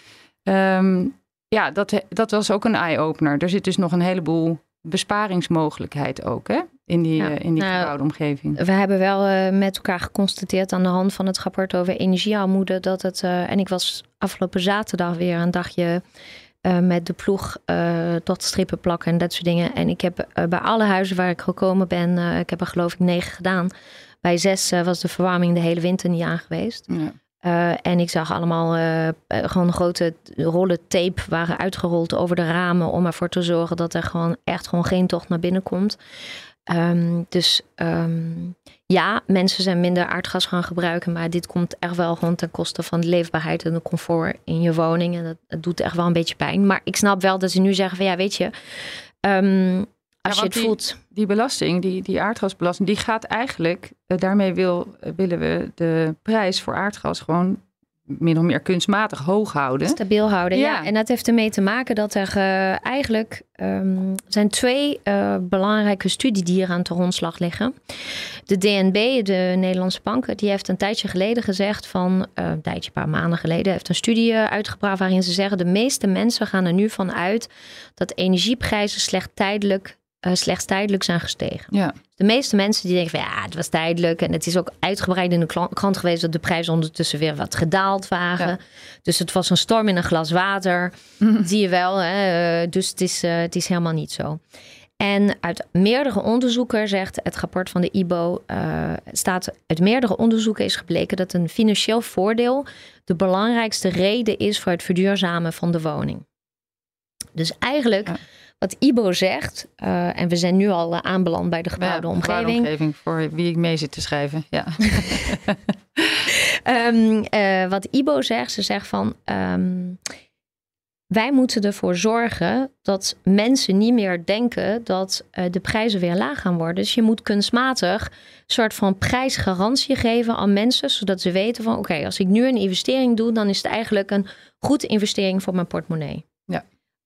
Um, ja, dat, dat was ook een eye-opener. Er zit dus nog een heleboel besparingsmogelijkheid ook hè? in die, ja, uh, in die nou, omgeving. We hebben wel uh, met elkaar geconstateerd aan de hand van het rapport over energiearmoede dat het. Uh, en ik was afgelopen zaterdag weer een dagje met de ploeg tot strippen plakken en dat soort dingen. En ik heb bij alle huizen waar ik gekomen ben, ik heb er geloof ik negen gedaan. Bij zes was de verwarming de hele winter niet aan geweest. Ja. Uh, en ik zag allemaal uh, gewoon grote rollen tape waren uitgerold over de ramen om ervoor te zorgen dat er gewoon echt gewoon geen tocht naar binnen komt. Um, dus um, ja, mensen zijn minder aardgas gaan gebruiken, maar dit komt echt wel gewoon ten koste van de leefbaarheid en de comfort in je woning. En dat, dat doet echt wel een beetje pijn. Maar ik snap wel dat ze nu zeggen van ja, weet je, um, als je het die, voelt. Die belasting, die, die aardgasbelasting, die gaat eigenlijk, uh, daarmee wil, uh, willen we de prijs voor aardgas gewoon min of meer kunstmatig hoog houden. Stabiel houden, ja. ja. En dat heeft ermee te maken dat er uh, eigenlijk um, zijn twee belangrijke studies die hier aan de grondslag liggen. De DNB, de Nederlandse bank, die heeft een tijdje geleden gezegd van, een tijdje, een paar maanden geleden, heeft een studie uitgebracht waarin ze zeggen de meeste mensen gaan er nu van uit dat energieprijzen slecht tijdelijk uh, slechts tijdelijk zijn gestegen. Ja. De meeste mensen die denken van ja, het was tijdelijk. En het is ook uitgebreid in de krant geweest dat de prijzen ondertussen weer wat gedaald waren. Dus het was een storm in een glas water. Mm. Zie je wel. Hè? Uh, dus het is, uh, het is helemaal niet zo. En uit meerdere onderzoeken zegt het rapport van de IBO, uh, staat uit meerdere onderzoeken is gebleken dat een financieel voordeel de belangrijkste reden is voor het verduurzamen van de woning. Dus eigenlijk ja wat Ibo zegt, uh, en we zijn nu al uh, aanbeland bij de gebouwde ja, omgeving. omgeving voor wie ik mee zit te schrijven. Ja. um, (laughs) uh, wat Ibo zegt, ze zegt van um, wij moeten ervoor zorgen dat mensen niet meer denken dat de prijzen weer laag gaan worden. Dus je moet kunstmatig een soort van prijsgarantie geven aan mensen, zodat ze weten van oké, okay, als ik nu een investering doe, dan is het eigenlijk een goede investering voor mijn portemonnee.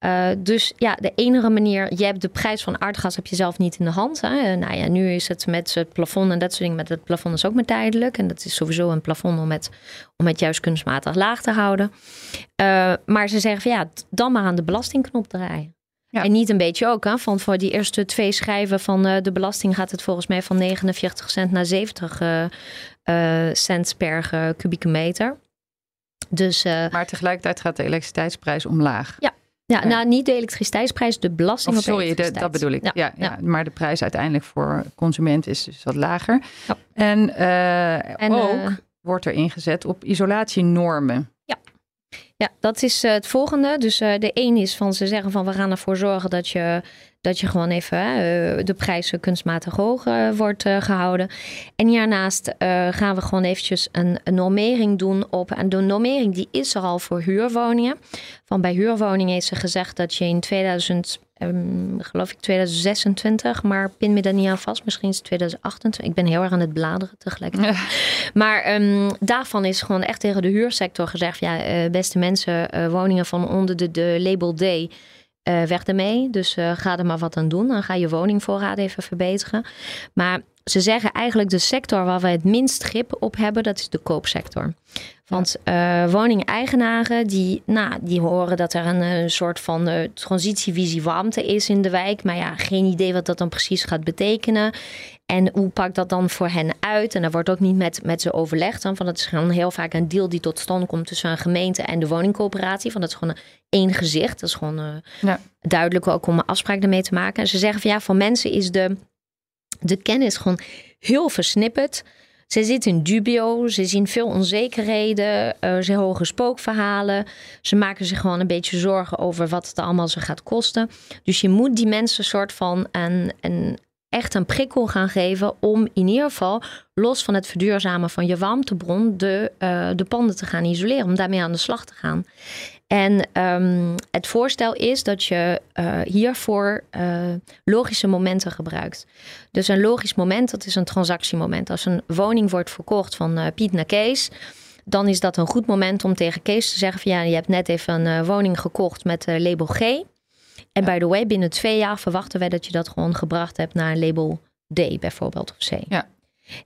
Uh, dus ja, de enige manier, je hebt de prijs van aardgas heb je zelf niet in de hand. Hè? Uh, nou ja, nu is het met het plafond en dat soort dingen, met het plafond is ook maar tijdelijk. En dat is sowieso een plafond om het, om het juist kunstmatig laag te houden. Uh, maar ze zeggen van ja, dan maar aan de belastingknop draaien. Ja. En niet een beetje ook, hè? van voor die eerste twee schijven van de belasting gaat het volgens mij van 49 cent naar 70 cent per kubieke meter. Dus, maar tegelijkertijd gaat de elektriciteitsprijs omlaag. Ja, ja, nou niet de elektriciteitsprijs, de belasting of, sorry, de, dat bedoel ik. Ja, ja, maar de prijs uiteindelijk voor consument is dus wat lager. En, uh, en, ook uh, wordt er ingezet op isolatienormen. Ja. Ja, dat is uh, het volgende. Dus de een is van ze zeggen van we gaan ervoor zorgen dat je dat je gewoon even uh, de prijzen kunstmatig hoog uh, wordt uh, gehouden. En hiernaast gaan we gewoon eventjes een, een, normering doen op. En de normering die is er al voor huurwoningen. Van bij huurwoningen is er gezegd dat je in 2000 um, geloof ik 2026, maar pin me daar niet aan vast. Misschien is het 2028. Ik ben heel erg aan het bladeren tegelijkertijd. (laughs) Maar um, daarvan is gewoon echt tegen de huursector gezegd: ja, beste mensen, woningen van onder de, de label D. Uh, weg ermee. Dus ga er maar wat aan doen. Dan ga je woningvoorraad even verbeteren. Maar ze zeggen eigenlijk de sector waar we het minst grip op hebben, dat is de koopsector. Want uh, woningeigenaren die, nou, die horen dat er een, een soort van uh, transitievisie warmte is in de wijk. Maar ja, geen idee wat dat dan precies gaat betekenen. En hoe pakt dat dan voor hen uit? En daar wordt ook niet met, met ze overlegd. Dan, van het is gewoon heel vaak een deal die tot stand komt tussen een gemeente en de woningcoöperatie. Van dat is gewoon één gezicht. Dat is gewoon uh, ja. duidelijk ook om een afspraak ermee te maken. En ze zeggen van ja, voor mensen is de, de kennis gewoon heel versnipperd. Ze zitten in dubio, ze zien veel onzekerheden, uh, ze horen spookverhalen. Ze maken zich gewoon een beetje zorgen over wat het allemaal zo gaat kosten. Dus je moet die mensen een soort van een, een, echt een prikkel gaan geven om in ieder geval los van het verduurzamen van je warmtebron de, uh, de panden te gaan isoleren, om daarmee aan de slag te gaan. En um, het voorstel is dat je uh, hiervoor uh, logische momenten gebruikt. Dus een logisch moment, dat is een transactiemoment. Als een woning wordt verkocht van Piet naar Kees, dan is dat een goed moment om tegen Kees te zeggen van ja, je hebt net even een woning gekocht met label G. En by the way, binnen twee jaar verwachten wij dat je dat gewoon gebracht hebt naar label D bijvoorbeeld of C. Ja.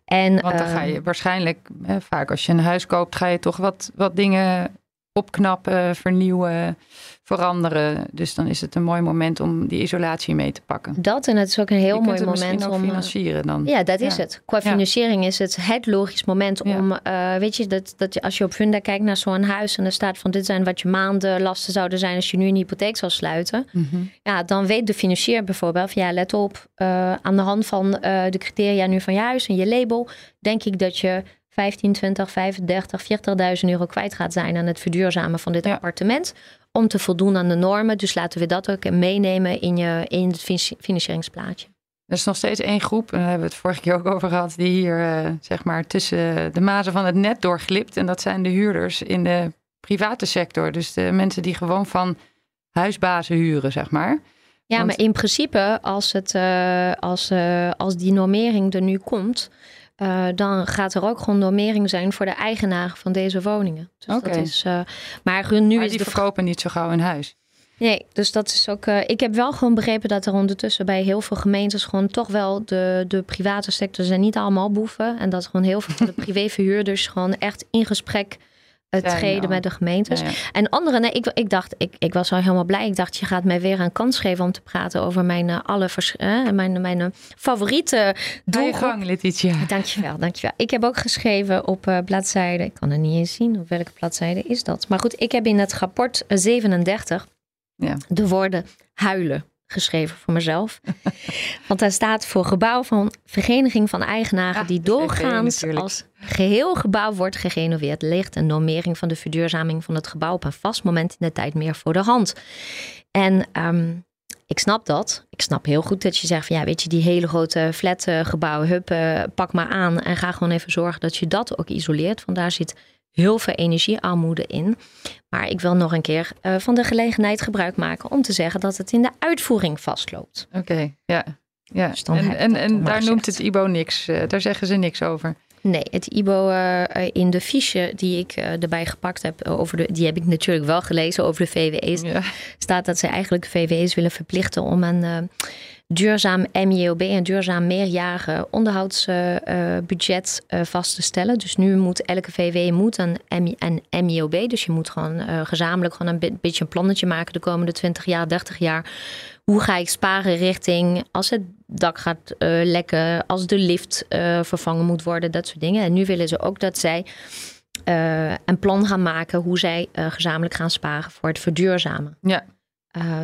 En, Want dan ga je ehm, waarschijnlijk, vaak als je een huis koopt, ga je toch wat, wat dingen opknappen, vernieuwen, veranderen. Dus dan is het een mooi moment om die isolatie mee te pakken. Dat en het is ook een heel mooi moment om financieren dan. Ja, dat is het. Qua financiering is het het logisch moment om, uh, weet je, dat, dat als je op Funda kijkt naar zo'n huis en er staat van dit zijn wat je maanden lasten zouden zijn als je nu een hypotheek zou sluiten. Mhm. Ja, dan weet de financier bijvoorbeeld van ja, let op, uh, aan de hand van uh, de criteria nu van je huis en je label, denk ik dat je 15, 20, 35, 40.000 euro kwijt gaat zijn aan het verduurzamen van dit appartement. Om te voldoen aan de normen. Dus laten we dat ook meenemen in, je, in het financieringsplaatje. Er is nog steeds één groep, en daar hebben we het vorige keer ook over gehad, die hier uh, zeg maar tussen de mazen van het net doorglipt. En dat zijn de huurders in de private sector. Dus de mensen die gewoon van huisbazen huren, zeg maar. Ja, maar in principe, als, het, uh, als, uh, als die normering er nu komt, uh, dan gaat er ook gewoon normering zijn voor de eigenaren van deze woningen. Dus okay. dat is, uh, maar nu maar is die de verkopen niet zo gauw een huis. Nee, dus dat is ook. Uh, ik heb wel gewoon begrepen dat er ondertussen bij heel veel gemeentes gewoon toch wel de, de private sector zijn niet allemaal boeven. En dat gewoon heel veel van de (laughs) privéverhuurders gewoon echt in gesprek het treden met de gemeentes. En andere, nee, ik, ik dacht, ik, ik was al helemaal blij. Ik dacht, je gaat mij weer een kans geven om te praten over mijn uh, alle vers, uh, mijn, mijn uh, favoriete doelgroep. gang, Letitia. Dankjewel, dankjewel. Ik heb ook geschreven op uh, bladzijde, ik kan er niet eens zien op welke bladzijde is dat. Maar goed, ik heb in het rapport 37 ja. de woorden huilen geschreven voor mezelf. (laughs) Want daar staat voor gebouw van Vereniging van Eigenaren ja, die doorgaans als geheel gebouw wordt gerenoveerd, ligt een normering van de verduurzaming van het gebouw op een vast moment in de tijd meer voor de hand. En um, ik snap dat. Ik snap heel goed dat je zegt van ja, weet je, die hele grote flat gebouwen, hup, uh, pak maar aan en ga gewoon even zorgen dat je dat ook isoleert. Want daar zit heel veel energiearmoede in. Maar ik wil nog een keer uh, van de gelegenheid gebruik maken om te zeggen dat het in de uitvoering vastloopt. Oké, okay, ja. ja. Dus en en, en daar noemt het IBO niks. Uh, daar zeggen ze niks over. Nee, het IBO uh, in de fiche die ik erbij gepakt heb, over de, die heb ik natuurlijk wel gelezen over de VWE's. Ja. Staat dat ze eigenlijk VWE's willen verplichten om een duurzaam MJOB, een duurzaam meerjarige onderhoudsbudget vast te stellen. Dus nu moet elke VWE moet een, een MJOB, dus je moet gewoon gezamenlijk gewoon een beetje een plannetje maken de komende 20 jaar, 30 jaar hoe ga ik sparen richting als het dak gaat lekken, als de lift vervangen moet worden, dat soort dingen. En nu willen ze ook dat zij een plan gaan maken hoe zij gezamenlijk gaan sparen voor het verduurzamen. Ja.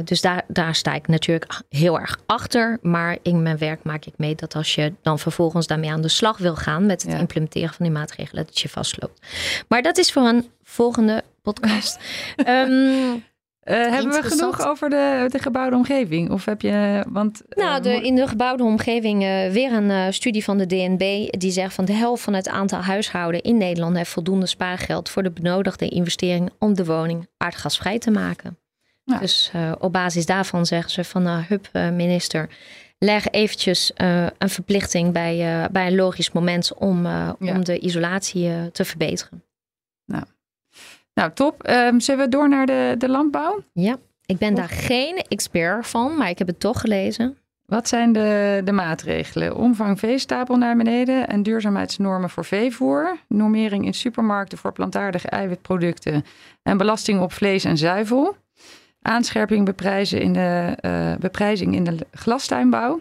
Dus daar, daar sta ik natuurlijk heel erg achter. Maar in mijn werk maak ik mee dat als je dan vervolgens daarmee aan de slag wil gaan met het ja. implementeren van die maatregelen, dat je vastloopt. Maar dat is voor een volgende podcast. um, (laughs) Uh, hebben we genoeg over de, de gebouwde omgeving? Of heb je. Want, nou, de, in de gebouwde omgeving uh, weer een studie van de DNB. Die zegt van de helft van het aantal huishouden in Nederland heeft voldoende spaargeld voor de benodigde investering om de woning aardgasvrij te maken. Ja. Dus op basis daarvan zeggen ze van nou, hup, minister. Leg eventjes een verplichting bij, bij een logisch moment om, ja. om de isolatie te verbeteren. Nou, nou, top. Um, zullen we door naar de, de landbouw? Ja, ik ben daar geen expert van, maar ik heb het toch gelezen. Wat zijn de, de maatregelen? Omvang veestapel naar beneden en duurzaamheidsnormen voor veevoer. Normering in supermarkten voor plantaardige eiwitproducten en belasting op vlees en zuivel. Aanscherping beprijzen in de, uh, beprijzing in de glastuinbouw.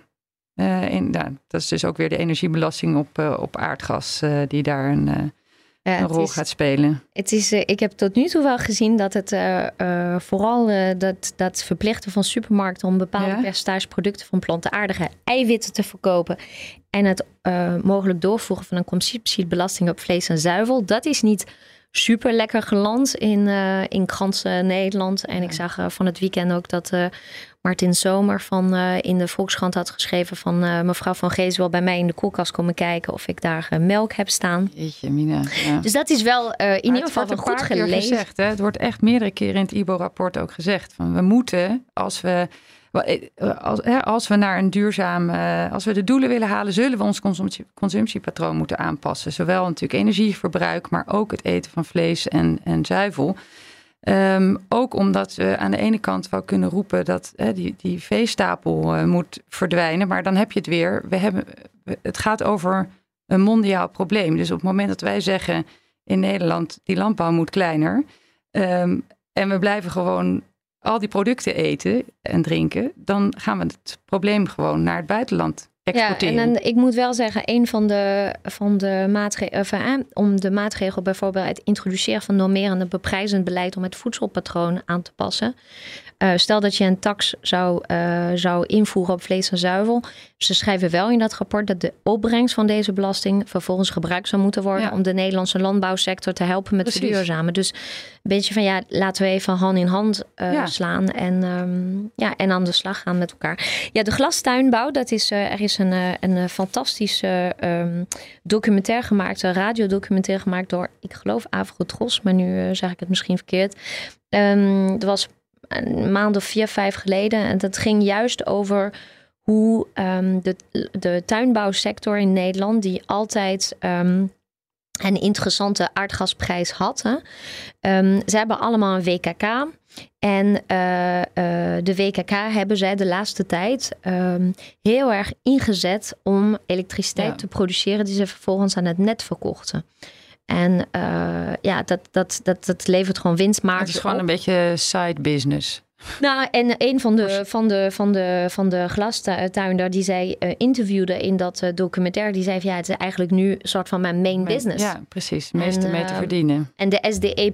Uh, in, nou, dat is dus ook weer de energiebelasting op, uh, op aardgas die daar een een rol gaat spelen. Het is, ik heb tot nu toe wel gezien dat het vooral dat, dat verplichten van supermarkten om bepaalde ja? percentage producten van plantaardige eiwitten te verkopen en het mogelijk doorvoeren van een consumptiebelasting op vlees en zuivel, dat is niet super lekker geland in, uh, in ganse Nederland. En ik zag van het weekend ook dat uh, Martin Zomer van in de Volkskrant had geschreven van mevrouw van Gees wil bij mij in de koelkast komen kijken of ik daar melk heb staan. Jeetje, Mina. Ja. Dus dat is wel in ieder geval wel goed gelezen. Gezegd, hè? Het wordt echt meerdere keren in het IBO-rapport ook gezegd van we moeten als we eh, als, als we naar een duurzaam, eh, als we de doelen willen halen, zullen we ons consumptie, consumptiepatroon moeten aanpassen. Zowel natuurlijk energieverbruik, maar ook het eten van vlees en, en zuivel. Um, ook omdat we aan de ene kant wel kunnen roepen dat die, die veestapel moet verdwijnen. Maar dan heb je het weer. We hebben, het gaat over een mondiaal probleem. Dus op het moment dat wij zeggen in Nederland die landbouw moet kleiner. Um, en we blijven gewoon al die producten eten en drinken, dan gaan we het probleem gewoon naar het buitenland exporteren. Ja, en, ik moet wel zeggen, een van de, van de maatregelen, om de maatregel bijvoorbeeld het introduceren van normerende beprijzend beleid om het voedselpatroon aan te passen. Uh, stel dat je een tax zou, uh, zou invoeren op vlees en zuivel. Ze schrijven wel in dat rapport dat de opbrengst van deze belasting vervolgens gebruikt zou moeten worden ja. om de Nederlandse landbouwsector te helpen met Precies. verduurzamen. Dus een beetje van ja, laten we even hand in hand uh, ja. slaan en, um, ja, en aan de slag gaan met elkaar. Ja, de glastuinbouw, dat is, er is een, een fantastische um, documentaire gemaakt, een radiodocumentaire gemaakt door, ik geloof, Avrotros, maar nu zeg ik het misschien verkeerd. Um, er was een maand of vier, vijf geleden. En dat ging juist over hoe um, de, de tuinbouwsector in Nederland, die altijd um, een interessante aardgasprijs had. Hè. Um, ze hebben allemaal een WKK. En uh, uh, de WKK hebben zij de laatste tijd heel erg ingezet om elektriciteit ja. te produceren die ze vervolgens aan het net verkochten. En uh, ja, dat, dat, dat, dat levert gewoon winstmarge. Het is gewoon op. een beetje side business. Nou, en een van de, van de, van de, van de glastuinder die zij uh, interviewde in dat uh, documentaire, die zei van ja, het is eigenlijk nu een soort van mijn main business. Ja, precies. Het meeste en, mee te verdienen. En de SDE,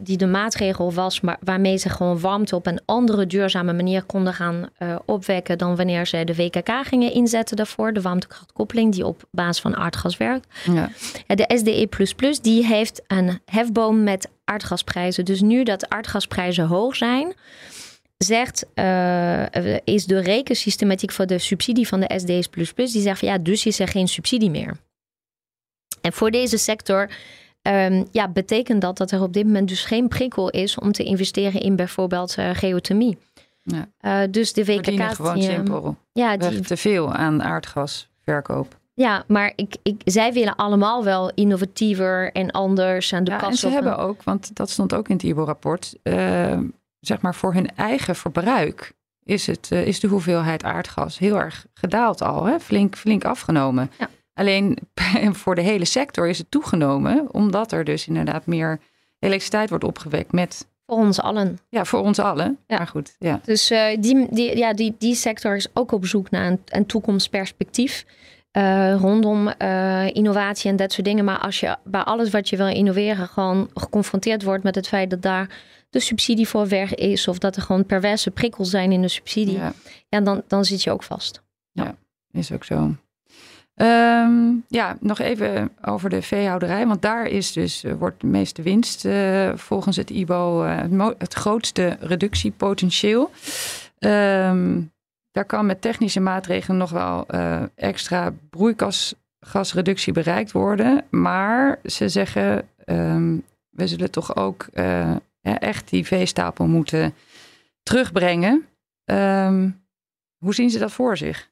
die de maatregel was, maar waarmee ze gewoon warmte op een andere duurzame manier konden gaan uh, opwekken dan wanneer ze de WKK gingen inzetten daarvoor, de warmtekrachtkoppeling, die op basis van aardgas werkt. Ja. De SDE, die heeft een hefboom met aardgasprijzen. Dus nu dat aardgasprijzen hoog zijn, zegt, uh, is de rekensystematiek voor de subsidie van de SD's++, die zegt van ja, dus is er geen subsidie meer. En voor deze sector um, ja, betekent dat dat er op dit moment dus geen prikkel is om te investeren in bijvoorbeeld uh, geothermie. Ja. Uh, dus de WKK... gewoon die, simpel. Ja, die, te veel aan aardgasverkoop. Ja, maar ik, ik, zij willen allemaal wel innovatiever en anders aan de ja, kast. En ze hebben ook, want dat stond ook in het IBO-rapport, uh, zeg maar voor hun eigen verbruik is, het, uh, is de hoeveelheid aardgas heel erg gedaald al, hè? Flink, flink afgenomen. Ja. Alleen (laughs) voor de hele sector is het toegenomen, omdat er dus inderdaad meer elektriciteit wordt opgewekt met voor ons allen. Ja, voor ons allen. Ja. Maar goed, ja. Dus uh, die, die, ja, die, die sector is ook op zoek naar een, een toekomstperspectief. Uh, rondom uh, innovatie en dat soort dingen. Maar als je bij alles wat je wil innoveren gewoon geconfronteerd wordt met het feit dat daar de subsidie voor weg is of dat er gewoon perverse prikkels zijn in de subsidie, ja, ja dan, dan zit je ook vast. Ja, ja is ook zo. Ehm, ja, nog even over de veehouderij. Want daar is dus, wordt de meeste winst volgens het IBO het, grootste reductiepotentieel. Ehm, daar kan met technische maatregelen nog wel extra broeikasgasreductie bereikt worden. Maar ze zeggen, um, we zullen toch ook echt die veestapel moeten terugbrengen. Ehm, hoe zien ze dat voor zich?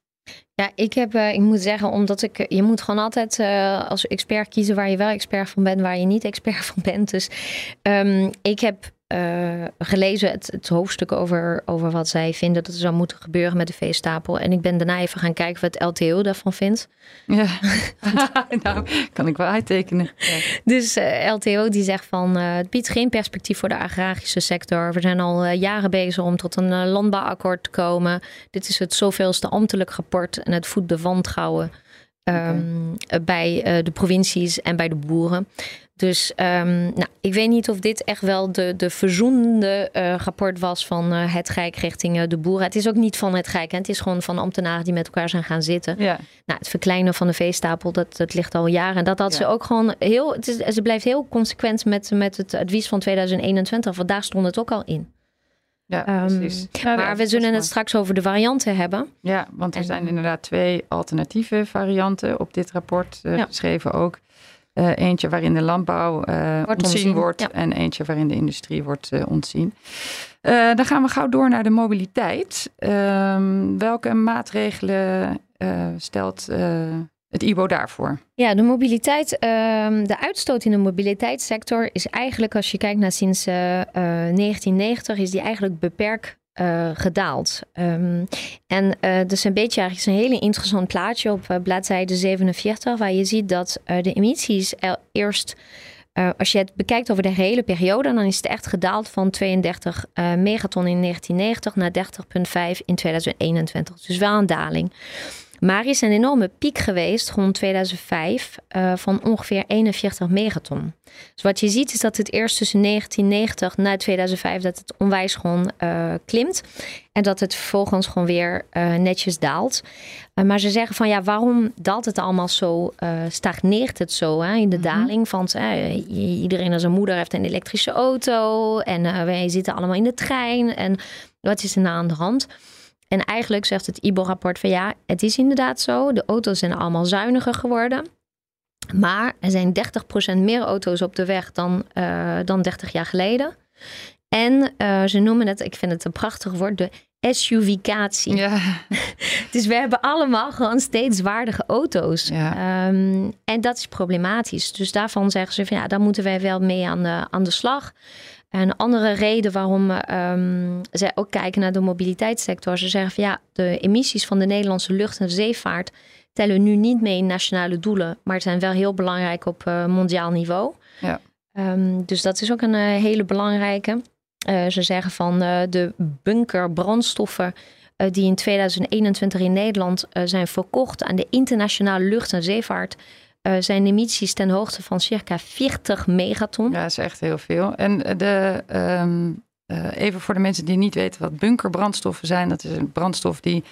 Ja, ik, heb, ik moet zeggen, omdat ik, je moet gewoon altijd als expert kiezen waar je wel expert van bent, waar je niet expert van bent. Dus um, ik heb uh, gelezen het, het, hoofdstuk over, over wat zij vinden dat er zou moeten gebeuren met de veestapel. En ik ben daarna even gaan kijken wat LTO daarvan vindt. Ja, (laughs) nou kan ik wel uittekenen. Dus uh, eh, LTO die zegt van uh, het biedt geen perspectief voor de agrarische sector. We zijn al jaren bezig om tot een landbouwakkoord te komen. Dit is het zoveelste ambtelijk rapport en het voedt de wantrouwen. Um, bij de provincies en bij de boeren. Dus um, nou, ik weet niet of dit echt wel de, de verzoenende uh, rapport was van uh, het Rijk richting uh, de boeren. Het is ook niet van het Rijk. Hè? Het is gewoon van ambtenaren die met elkaar zijn gaan zitten. Ja. Nou, het verkleinen van de veestapel, dat, dat ligt al jaren. En dat had ze ook gewoon heel. Het is, ze blijft heel consequent met, met het advies van 2021. Want daar stond het ook al in. Ja, um, precies. maar we zullen het straks over de varianten hebben. Ja, want er zijn inderdaad twee alternatieve varianten op dit rapport geschreven ook. Uh, eentje waarin de landbouw uh, wordt ontzien, wordt en eentje waarin de industrie wordt uh, ontzien. dan gaan we gauw door naar de mobiliteit. Ehm, welke maatregelen stelt het IBO daarvoor? Ja, de mobiliteit, ehm, de uitstoot in de mobiliteitssector is eigenlijk, als je kijkt naar sinds 1990, is die eigenlijk beperkt uh, gedaald. Um, en uh, is een beetje eigenlijk een hele interessant plaatje op uh, bladzijde 47, waar je ziet dat de emissies eerst, als je het bekijkt over de hele periode, dan is het echt gedaald van 32 megaton in 1990 naar 30,5 in 2021. Dus wel een daling. Maar is een enorme piek geweest rond 2005 uh, van ongeveer 41 megaton. Dus wat je ziet is dat het eerst tussen 1990 naar 2005 dat het onwijs gewoon uh, klimt. En dat het vervolgens gewoon weer uh, netjes daalt. maar ze zeggen van ja, waarom daalt het allemaal zo, stagneert het zo hè, in de mm -hmm. daling? Want iedereen als een moeder heeft een elektrische auto en wij zitten allemaal in de trein. En wat is er nou aan de hand? En eigenlijk zegt het IBO-rapport van ja, het is inderdaad zo. De auto's zijn allemaal zuiniger geworden. Maar er zijn 30% meer auto's op de weg dan, uh, dan 30 jaar geleden. En uh, ze noemen het, ik vind het een prachtig woord, de SUV-catie. Ja. (laughs) dus we hebben allemaal gewoon steeds waardige auto's. Ja. Um, en dat is problematisch. Dus daarvan zeggen ze van ja, daar moeten wij wel mee aan de, aan de slag. Een andere reden waarom um, zij ook kijken naar de mobiliteitssector. Ze zeggen van ja, de emissies van de Nederlandse lucht- en zeevaart tellen nu niet mee in nationale doelen, maar zijn wel heel belangrijk op uh, mondiaal niveau. Ja. Um, dus dat is ook een uh, hele belangrijke. Uh, ze zeggen van de bunkerbrandstoffen die in 2021 in Nederland zijn verkocht aan de internationale lucht- en zeevaart uh, zijn emissies ten hoogte van circa 40 megaton. Ja, dat is echt heel veel. En de, um, uh, even voor de mensen die niet weten wat bunkerbrandstoffen zijn. Dat is een brandstof die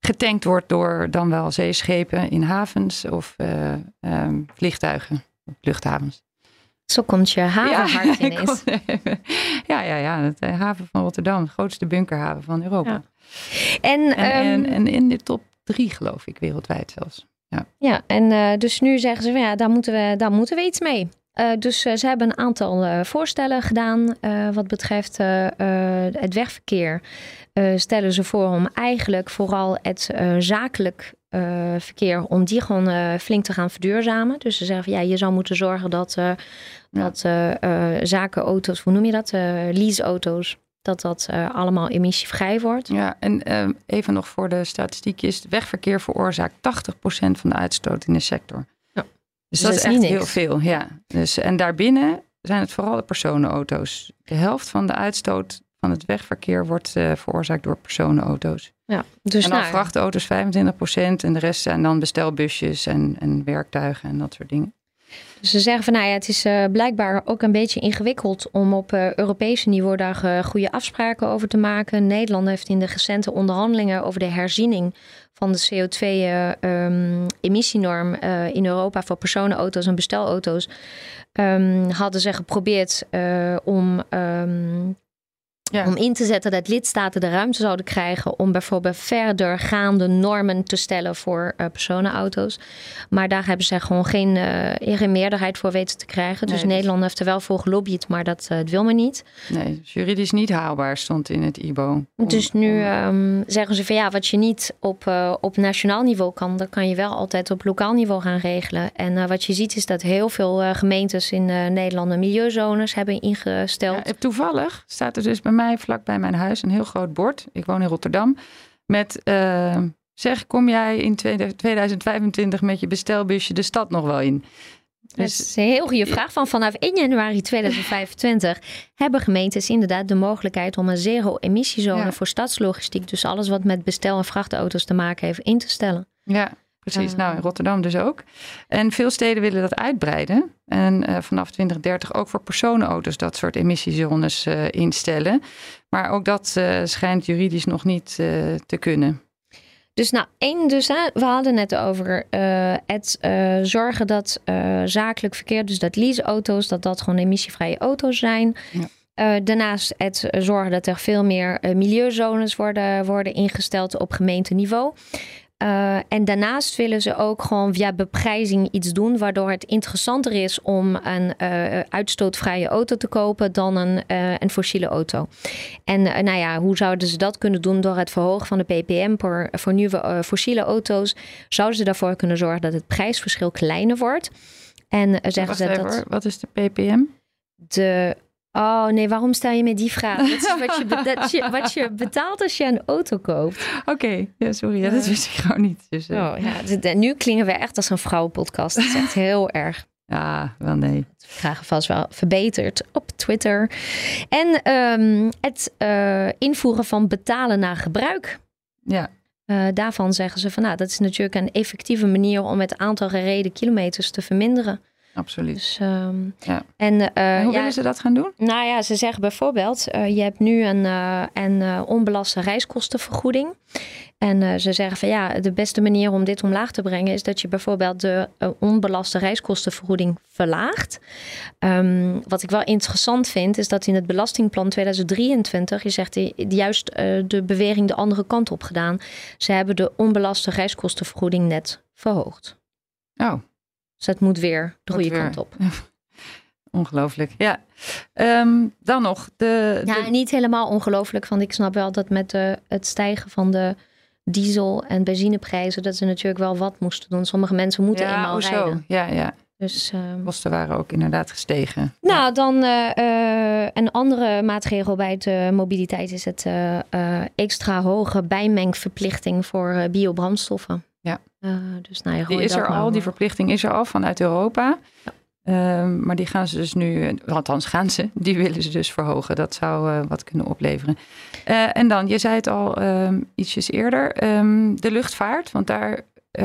getankt wordt door dan wel zeeschepen in havens of uh, um, vliegtuigen, luchthavens. Zo komt je havenhart ja, (laughs) ineens. ja, ja, ja. De haven van Rotterdam, de grootste bunkerhaven van Europa. Ja. En, en, en, ehm, en in de top drie geloof ik, wereldwijd zelfs. Ja, ja en uh, dus nu zeggen ze van ja, daar moeten we, daar moeten we iets mee. Uh, dus uh, ze hebben een aantal voorstellen gedaan wat betreft het wegverkeer. stellen ze voor om eigenlijk vooral het zakelijk verkeer, om die gewoon flink te gaan verduurzamen. Dus ze zeggen van ja, je zou moeten zorgen dat, dat zakenauto's, hoe noem je dat? leaseauto's dat dat uh, allemaal emissievrij wordt. Ja, en uh, even nog voor de statistiekjes. Wegverkeer veroorzaakt 80% van de uitstoot in de sector. Ja. Dus, dus dat, is echt heel veel. Ja. Dus, en daarbinnen zijn het vooral de personenauto's. De helft van de uitstoot van het wegverkeer wordt uh, veroorzaakt door personenauto's. Ja, dus en dan nou, vrachtauto's 25% en de rest zijn dan bestelbusjes en, en werktuigen en dat soort dingen. Dus ze zeggen van nou ja, het is uh, blijkbaar ook een beetje ingewikkeld om op uh, Europese niveau daar uh, goede afspraken over te maken. Nederland heeft in de recente onderhandelingen over de herziening van de CO2-emissienorm in Europa voor personenauto's en bestelauto's, ehm, hadden ze geprobeerd om ehm, om in te zetten dat lidstaten de ruimte zouden krijgen om bijvoorbeeld verdergaande normen te stellen voor uh, personenauto's. Maar daar hebben ze gewoon geen, uh, geen meerderheid voor weten te krijgen. Dus Nederland heeft er wel voor gelobbyd, maar dat, uh, wil men niet. Nee, dus juridisch niet haalbaar stond in het IBO. dus nu um, zeggen ze van ja, wat je niet op, op nationaal niveau kan, dat kan je wel altijd op lokaal niveau gaan regelen. En wat je ziet is dat heel veel gemeentes in Nederland milieuzones hebben ingesteld. Ja, toevallig staat er dus bij mij vlak bij mijn huis een heel groot bord. Ik woon in Rotterdam. Met uh, zeg, kom jij in 2025 met je bestelbusje de stad nog wel in? Dus, dat is een heel goede vraag. Van vanaf 1 januari 2025 (laughs) hebben gemeentes inderdaad de mogelijkheid om een zero-emissiezone voor stadslogistiek, dus alles wat met bestel- en vrachtauto's te maken heeft, in te stellen. Ja, Precies, nou in Rotterdam dus ook. En veel steden willen dat uitbreiden. En uh, vanaf 2030 ook voor personenauto's dat soort emissiezones uh, instellen. Maar ook dat uh, schijnt juridisch nog niet te kunnen. Dus nou, één, dus we hadden net over het zorgen dat zakelijk verkeer, dus dat leaseauto's, dat dat gewoon emissievrije auto's zijn. Ja. daarnaast het zorgen dat er veel meer milieuzones worden, worden ingesteld op gemeenteniveau. Uh, en daarnaast willen ze ook gewoon via beprijzing iets doen, waardoor het interessanter is om een uh, uitstootvrije auto te kopen dan een, uh, een fossiele auto. En nou ja, hoe zouden ze dat kunnen doen door het verhogen van de ppm voor, voor nieuwe fossiele auto's? Zouden ze daarvoor kunnen zorgen dat het prijsverschil kleiner wordt? En zeggen ze dat. Wat is de ppm? De Oh nee, waarom stel je me die vraag? Dat is wat je, dat je, wat je betaalt als je een auto koopt. Oké, ja, sorry, ja, dat wist ik gewoon niet. Dus, uh... oh, ja, nu klingen we echt als een vrouwenpodcast. Dat is echt heel erg. Ja, wel nee. Graag vast wel verbeterd op Twitter. En um, het uh, invoeren van betalen naar gebruik. Ja. Uh, daarvan zeggen ze van nou, dat is natuurlijk een effectieve manier om het aantal gereden kilometers te verminderen. Absoluut. Dus, um, ja. en, uh, en, hoe ja, willen ze dat gaan doen? Nou ja, ze zeggen bijvoorbeeld, uh, je hebt nu een, uh, een onbelaste reiskostenvergoeding. En ze zeggen van ja, de beste manier om dit omlaag te brengen is dat je bijvoorbeeld de onbelaste reiskostenvergoeding verlaagt. Um, wat ik wel interessant vind, is dat in het belastingplan 2023, je zegt juist de bewering de andere kant op gedaan. Ze hebben de onbelaste reiskostenvergoeding net verhoogd. Oh. Dus het moet weer de goede kant op. (laughs) Ongelooflijk, ja. Um, dan nog de... Ja, niet helemaal ongelooflijk. Want ik snap wel dat met de, het stijgen van de diesel- en benzineprijzen... dat ze natuurlijk wel wat moesten doen. Sommige mensen moeten ja, eenmaal rijden. Ja, ja. Dus, um... Kosten waren ook inderdaad gestegen. Nou, dan uh, uh, een andere maatregel bij de mobiliteit... is het uh, extra hoge bijmengverplichting voor biobrandstoffen. Ja. Uh, dus nou ja, die is er al, die verplichting is er al vanuit Europa. Ja. Um, maar die gaan ze dus nu, althans gaan ze, (laughs) die willen ze dus verhogen. Dat zou uh, wat kunnen opleveren. Uh, en dan, je zei het al um, ietsjes eerder, um, de luchtvaart. Want daar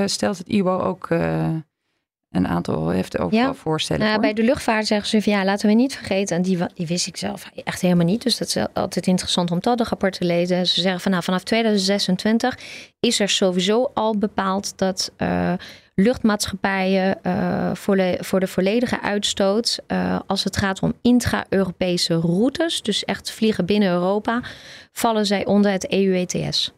stelt het IWO ook een aantal heeft ook ja. wel voorstellen. Nou, bij de luchtvaart zeggen ze van ja, laten we niet vergeten. En die, die wist ik zelf echt helemaal niet. Dus dat is altijd interessant om dat de rapport te lezen. Ze zeggen van nou, vanaf 2026 is er sowieso al bepaald dat uh, luchtmaatschappijen uh, voor, de, voor de volledige uitstoot, uh, als het gaat om intra-Europese routes, dus echt vliegen binnen Europa, vallen zij onder het EU-ETS.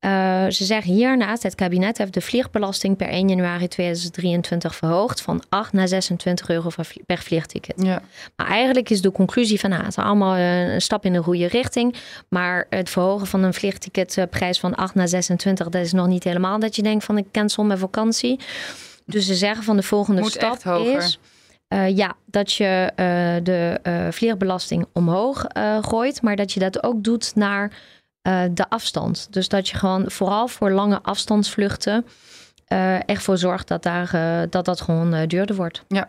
Uh, ze zeggen hiernaast, het kabinet heeft de vliegbelasting per 1 januari 2023 verhoogd van 8 naar 26 euro per vliegticket. Ja. Maar eigenlijk is de conclusie van, nou, het is allemaal een stap in de goede richting. Maar het verhogen van een vliegticketprijs van 8 naar 26, dat is nog niet helemaal dat je denkt van ik cancel mijn vakantie. Dus ze zeggen van de volgende Moet stap is... Uh, ja, dat je uh, de vliegbelasting omhoog gooit, maar dat je dat ook doet naar uh, de afstand. Dus dat je gewoon vooral voor lange afstandsvluchten uh, echt voor zorgt dat daar, uh, dat, dat gewoon duurder wordt. Ja.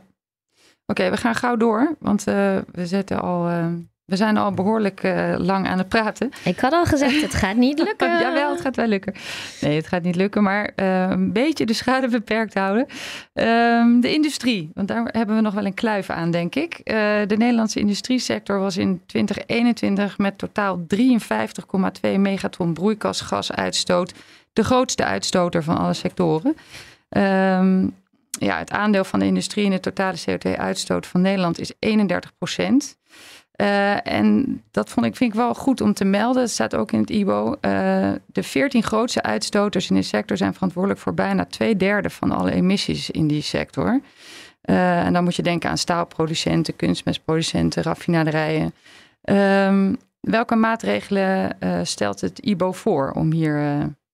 Oké, we gaan gauw door, want we zetten al we zijn al behoorlijk uh, lang aan het praten. Ik had al gezegd, het gaat niet (laughs) lukken. Jawel, het gaat wel lukken. Nee, het gaat niet lukken, maar uh, een beetje de schade beperkt houden. Uh, de industrie, want daar hebben we nog wel een kluif aan, denk ik. Uh, de Nederlandse industriesector was in 2021 met totaal 53,2 megaton broeikasgasuitstoot de grootste uitstoter van alle sectoren. Ehm, ja, het aandeel van de industrie in de totale CO2-uitstoot van Nederland is 31 procent. Uh, en dat vond ik, vind ik wel goed om te melden. Het staat ook in het IBO. Uh, de 14 grootste uitstoters in de sector zijn verantwoordelijk voor bijna twee derde van alle emissies in die sector. Uh, en dan moet je denken aan staalproducenten, kunstmestproducenten, raffinaderijen. Um, welke maatregelen stelt het IBO voor om hier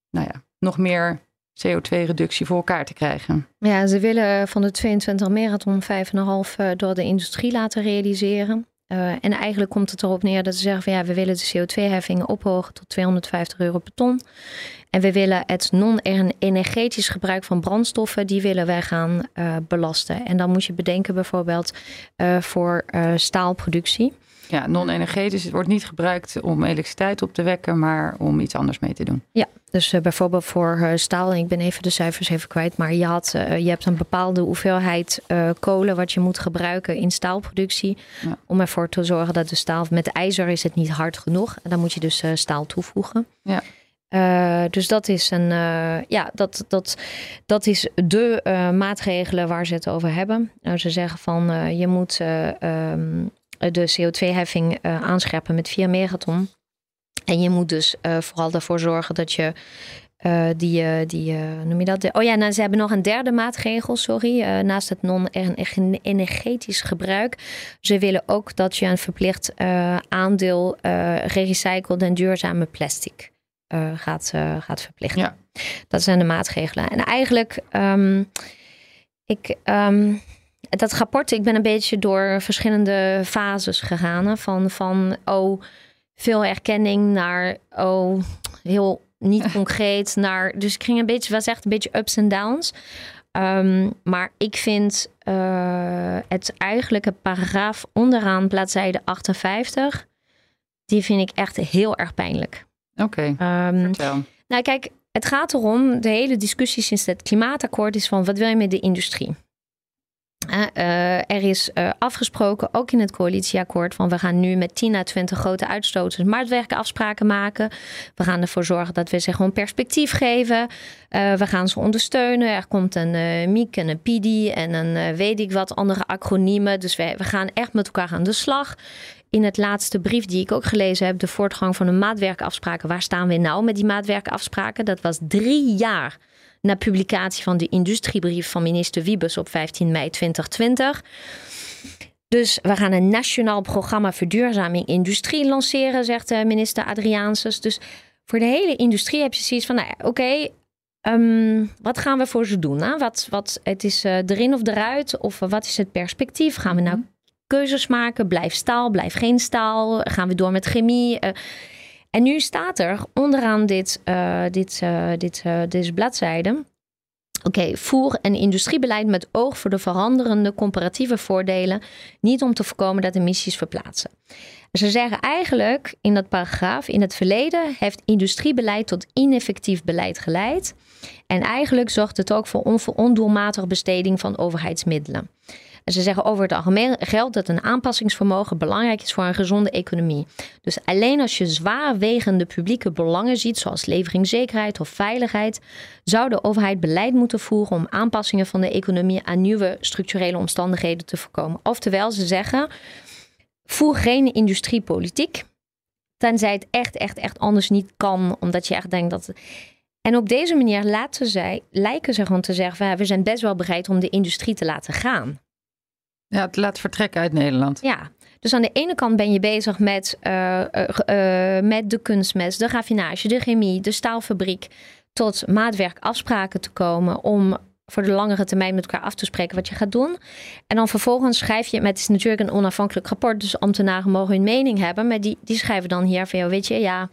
nou ja, nog meer CO2-reductie voor elkaar te krijgen? Ja, ze willen van de 22 marathon 5,5 door de industrie laten realiseren. Uh, en eigenlijk komt het erop neer dat ze zeggen van ja, we willen de CO2-heffingen ophogen tot 250 euro per ton. En we willen het non-energetisch gebruik van brandstoffen, die willen wij gaan uh, belasten. En dan moet je bedenken bijvoorbeeld uh, voor staalproductie. Ja, non-energetisch. Het wordt niet gebruikt om elektriciteit op te wekken, maar om iets anders mee te doen. Ja, dus uh, bijvoorbeeld voor uh, staal, ik ben even de cijfers even kwijt, maar je, had, uh, je hebt een bepaalde hoeveelheid kolen wat je moet gebruiken in staalproductie. Ja. Om ervoor te zorgen dat de staal, met ijzer is het niet hard genoeg. En dan moet je dus staal toevoegen. Ja. dus dat is, een, ja, dat, dat, dat is de maatregelen waar ze het over hebben. Nou, ze zeggen van je moet um, de CO2-heffing uh, aanscherpen met 4 megaton. En je moet dus uh, vooral ervoor zorgen dat je uh, die, die noem je dat? oh ja, nou, ze hebben nog een derde maatregel, sorry. naast het non-energetisch gebruik. Ze willen ook dat je een verplicht aandeel gerecycled en duurzame plastic gaat, gaat verplichten. Ja. Dat zijn de maatregelen. En eigenlijk, um, ik. Um, dat rapport, ik ben een beetje door verschillende fases gegaan. Van, van oh, veel erkenning naar oh, heel niet (laughs) concreet. Naar, dus ik ging een beetje, was echt een beetje ups en downs. Um, maar ik vind uh, het eigenlijk een paragraaf onderaan bladzijde 58. Die vind ik echt heel erg pijnlijk. Oké, okay, um, vertel. Nou kijk, het gaat erom, de hele discussie sinds het klimaatakkoord is van wat wil je met de industrie? Uh, er is uh, afgesproken, ook in het coalitieakkoord, van we gaan nu met 10 à 20 grote uitstoters marktwerkafspraken maken. We gaan ervoor zorgen dat we ze gewoon perspectief geven. Uh, we gaan ze ondersteunen. Er komt een MIEK en een PIDI en een weet ik wat andere acroniemen. Dus we, we gaan echt met elkaar aan de slag. In het laatste brief die ik ook gelezen heb, de voortgang van de maatwerkafspraken. Waar staan we nou met die maatwerkafspraken? Dat was drie jaar na publicatie van de industriebrief van minister Wiebes op 15 mei 2020. Dus we gaan een nationaal programma verduurzaming industrie lanceren, zegt eh, minister Adriaanses. Dus voor de hele industrie heb je zoiets van, nou ja, oké, ehm, wat gaan we voor ze doen? Hè? Wat, wat, het is uh, erin of eruit? Of wat is het perspectief? Gaan we nou mhm. keuzes maken? Blijf staal, blijf geen staal? Gaan we door met chemie? Uh, en nu staat er onderaan dit, uh, dit, uh, dit, uh, deze bladzijde. Oké, voer een industriebeleid met oog voor de veranderende comparatieve voordelen, niet om te voorkomen dat emissies verplaatsen. Ze zeggen eigenlijk in dat paragraaf, in het verleden heeft industriebeleid tot ineffectief beleid geleid. En eigenlijk zorgt het ook voor ondoelmatige besteding van overheidsmiddelen. Ze zeggen over het algemeen geldt dat een aanpassingsvermogen belangrijk is voor een gezonde economie. Dus alleen als je zwaarwegende publieke belangen ziet, zoals leveringszekerheid of veiligheid, zou de overheid beleid moeten voeren om aanpassingen van de economie aan nieuwe structurele omstandigheden te voorkomen. Oftewel, ze zeggen: voer geen industriepolitiek. Tenzij het echt, echt, echt anders niet kan, omdat je echt denkt dat. En op deze manier laten zij, lijken ze gewoon te zeggen: we zijn best wel bereid om de industrie te laten gaan. Ja, het laat vertrekken uit Nederland. Ja, dus aan de ene kant ben je bezig met, uh, uh, met de kunstmest, de raffinage, de chemie, de staalfabriek. Tot maatwerkafspraken te komen om voor de langere termijn met elkaar af te spreken wat je gaat doen. En dan vervolgens schrijf je, met het is natuurlijk een onafhankelijk rapport, dus ambtenaren mogen hun mening hebben. Maar die, die schrijven dan hier van, jou, weet je, ja,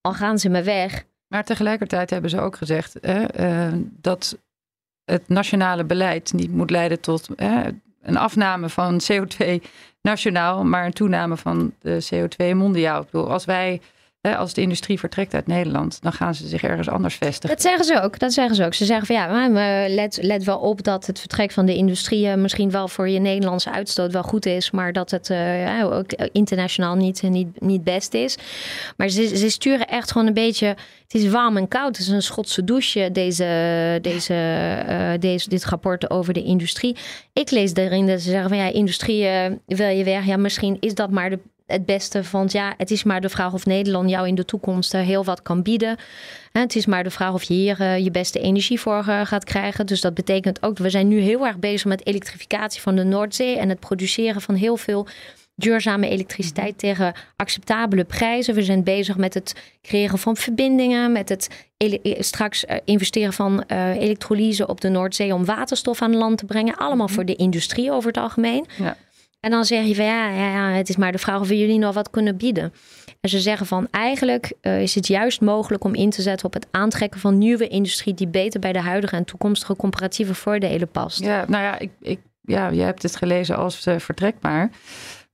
al gaan ze maar weg. Maar tegelijkertijd hebben ze ook gezegd dat het nationale beleid niet moet leiden tot een afname van CO2 nationaal, maar een toename van de CO2 mondiaal. Ik bedoel, als wij als de industrie vertrekt uit Nederland, dan gaan ze zich ergens anders vestigen. Dat zeggen ze ook. Dat zeggen ze ook. Ze zeggen van ja, maar let, let wel op dat het vertrek van de industrie eh, misschien wel voor je Nederlandse uitstoot wel goed is, maar dat het uh, ook internationaal niet, niet, niet best is. Maar ze, ze sturen echt gewoon een beetje. Het is warm en koud. Het is een Schotse douche, deze, deze, uh, deze, dit rapport over de industrie. Ik lees daarin dat ze zeggen van ja, industrie wil je weg. Ja, misschien is dat maar de het beste. Want ja, het is maar de vraag of Nederland jou in de toekomst heel wat kan bieden. Het is maar de vraag of je hier eh, je beste energie voor eh, gaat krijgen. Dus dat betekent ook, we zijn nu heel erg bezig met elektrificatie van de Noordzee en het produceren van heel veel duurzame elektriciteit tegen acceptabele prijzen. We zijn bezig met het creëren van verbindingen, met het eh, straks investeren van elektrolyse op de Noordzee om waterstof aan land te brengen. Allemaal mhm. voor de industrie over het algemeen. Ja. En dan zeg je van ja, ja, het is maar de vraag of we jullie nog wat kunnen bieden. En ze zeggen van eigenlijk uh, is het juist mogelijk om in te zetten op het aantrekken van nieuwe industrie die beter bij de huidige en toekomstige comparatieve voordelen past. Ja, nou ja, ik, ik, ja je hebt het gelezen als uh, vertrekbaar.